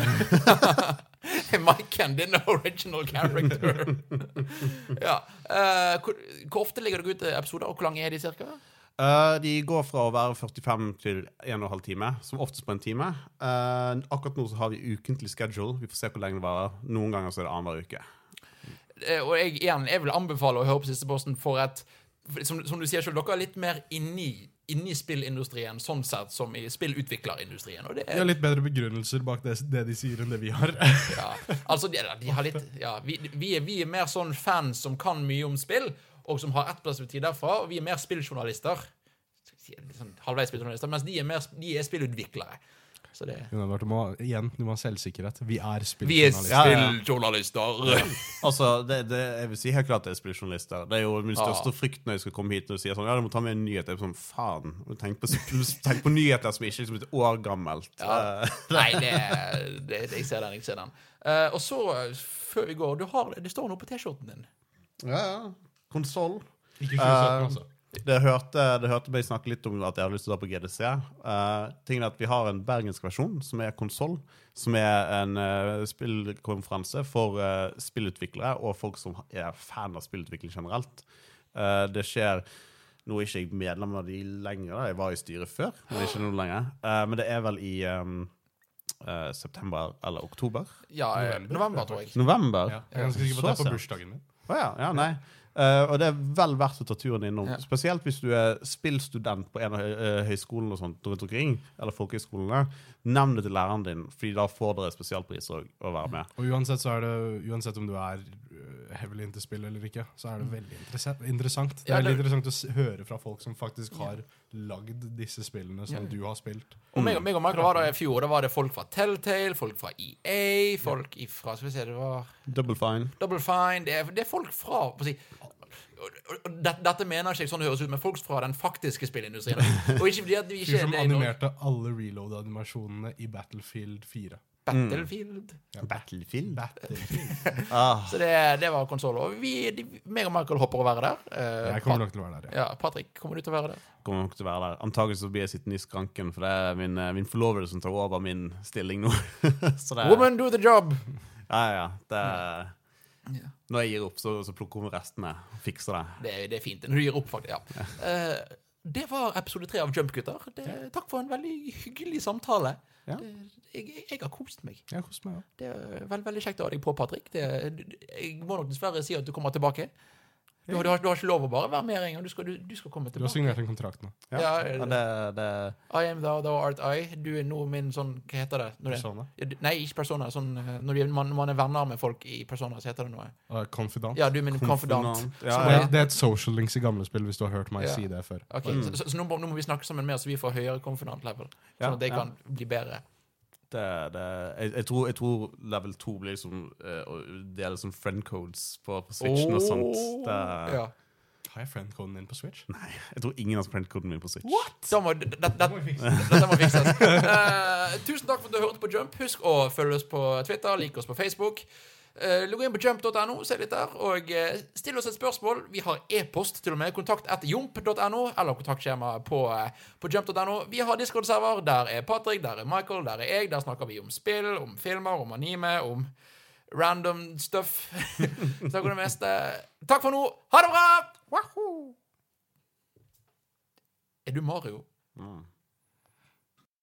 Speaker 1: Maiken, din original character. ja. Uh, hvor, hvor ofte ligger dere ute episoder, og hvor lange er de cirka?
Speaker 3: Uh, de går fra å være 45 til 1 12 time, som oftest på en time. Uh, akkurat nå så har vi ukentlig schedule. Vi får se hvor lenge det varer. Noen ganger så er det annenhver uke.
Speaker 1: Eh, og jeg, igjen, jeg vil anbefale å høre på siste posten for et som, som du sier selv, dere er litt mer inni, inni spillindustrien, sånn sett, som i spillutviklerindustrien. Og det
Speaker 2: De
Speaker 1: er
Speaker 2: har litt bedre begrunnelser bak det, det de sier, enn det vi har.
Speaker 1: Ja, altså de, de har litt ja, vi, vi, er, vi er mer sånn fans som kan mye om spill, og som har ett perspektiv derfra. Og vi er mer spilljournalister. Sånn halvveis spilljournalister, mens de er, mer, de er spillutviklere. Så det
Speaker 2: Edvard, du må, igjen, du må ha selvsikkerhet. Vi er
Speaker 1: Vi er
Speaker 2: spilljournalister.
Speaker 3: Ja, ja. Altså, det, det, jeg vil si helt klart det er spilljournalister. Det er jo min største
Speaker 1: Ja.
Speaker 3: frykt når jeg skal komme hit og si sånn Ja, du må ta med en nyhet. Jeg er sånn, faen. Tenk på, tenk på nyheter som ikke er liksom et år gammelt.
Speaker 1: Ja.
Speaker 3: Eh,
Speaker 1: Nei, det, det, det Jeg ser den. jeg ser den Uh, Og så, før vi går du har, Det står noe på T-skjorten din.
Speaker 3: ja, ja. Konsoll.
Speaker 2: Ikke 2017,
Speaker 3: uh,
Speaker 2: altså.
Speaker 3: Det hørte, det hørte meg snakke litt om at jeg hadde lyst til å dra på GDC. Uh, tingen er at Vi har en bergensk versjon, som er konsoll. Som er en uh, spillkonferanse for uh, spillutviklere og folk som er fan av spillutvikling generelt. Eh, det skjer Nå er ikke jeg medlem av de lenger, da. jeg var i styret før. Men ikke nå lenger. Eh, men det er vel i um, eh, september eller oktober?
Speaker 1: Ja, eh,
Speaker 2: November,
Speaker 1: november, tror jeg.
Speaker 3: November?
Speaker 2: Ja, jeg er ganske sikker på at det er på bursdagen min.
Speaker 3: Å ja, ja, nei. Eh, og det er vel verdt å ta turen innom.
Speaker 1: Ja.
Speaker 3: Spesielt hvis du er spillstudent på en av høy, eh, høyskolene og sånt rundt omkring, eller folkehøyskolene. Nevn det til læreren din, Fordi da får dere spesialpriser å, være med.
Speaker 2: Og uansett, så er det, uansett om du er heavily into spill eller ikke, så er det veldig interessant. Det er veldig interessant å høre fra folk som faktisk har lagd disse spillene som du har spilt.
Speaker 1: Og meg, og- meg og Michael var der i fjor. Da var det folk fra Telltale, folk fra EA, folk fra Skal vi se, det var
Speaker 3: Double fine.
Speaker 1: Double Fine Det er, det er folk fra på å si, og, og, og, det- Dette mener ikke jeg sånn det høres ut, men folk fra den faktiske spillindustrien. Og ikke fordi at vi ikke
Speaker 2: Fyr som
Speaker 1: det er
Speaker 2: animerte alle reload-animasjonene i Battlefield 4.
Speaker 1: Battlefield.
Speaker 3: Battlefield.
Speaker 2: Battlefield.
Speaker 3: Ah,
Speaker 1: Så det, det var konsoll. Og vi, de, meg og Michael hopper å være der. Eh,
Speaker 2: Jeg kommer nok til å være der, ja.
Speaker 1: ja, Patrick, kommer du til å være der?
Speaker 3: kommer nok til å være der. Antakelig så blir jeg sittende i skranken, for det er min, eh, min forlovede som tar over min stilling nå. så det er,
Speaker 1: Woman, do the job!
Speaker 3: Ja, ja. Det er,
Speaker 1: Ja.
Speaker 3: når jeg gir opp, så, så plukker hun med og fikser det.
Speaker 1: Det, det er fint. Når du gir opp, faktisk. Ja. Eh, det var episode tre av Jumpgutter. takk for en veldig hyggelig samtale.
Speaker 3: Ja.
Speaker 1: Det, jeg, jeg har kost meg.
Speaker 2: Jeg koser meg ja.
Speaker 1: Det er veld, veldig kjekt å ha deg på, Patrick. Det, jeg må nok dessverre si at du kommer tilbake. Du, har- du, har, du har ikke lov å bare være med engang. Du skal, du, du skal komme
Speaker 2: Du har
Speaker 1: tilbake.
Speaker 2: signert en kontrakt nå.
Speaker 3: Ja,
Speaker 1: Ja,
Speaker 3: ja, det, det
Speaker 1: I am thou, thou art I. Du er nå min sånn Hva heter det? Når det
Speaker 2: Persona.
Speaker 1: Ja, Nei, ikke persona. Sånn, eh, når de- man, man er venner med folk i persona, så heter det noe.
Speaker 2: Uh, confidant.
Speaker 1: Ja, du er min confidant.
Speaker 3: Ja,
Speaker 2: Det,
Speaker 3: ja.
Speaker 2: det er et social links i gamle spill, hvis du har hørt meg
Speaker 1: Ja.
Speaker 2: si det før.
Speaker 1: Ok, Så, så, så nå, må, nå må vi snakke sammen mer, så vi får høyere confidant level. Sånn at det
Speaker 3: ja.
Speaker 1: kan bli bedre.
Speaker 3: Det, det, jeg, jeg, tror, jeg tror level 2 blir liksom uh, Det er liksom friend codes på, på Switchen og sånt. Det,
Speaker 1: ja.
Speaker 2: Har jeg friendcoden din på Switch?
Speaker 3: Nei, Jeg tror ingen har friend-coden min på Switch.
Speaker 1: Da må, det, det,
Speaker 2: Det må
Speaker 1: dette må fikses. uh, tusen takk for at du hørte på Jump. Husk å følge oss på Twitter, like oss på Facebook. Uh, Logg inn på jump.no, se litt der, og eh, still oss et spørsmål. Vi har e-post, til og med. Kontakt etter jump.no, eller kontaktskjema på, eh, på jump.no. Vi har Discord-server. Der er Patrick, der er Michael, der er jeg. Der snakker vi om spill, om filmer, om anime, om random stuff. Snakker om det meste. Takk for nå. Ha det bra! Wahoo! Er du Mario?
Speaker 3: Mm.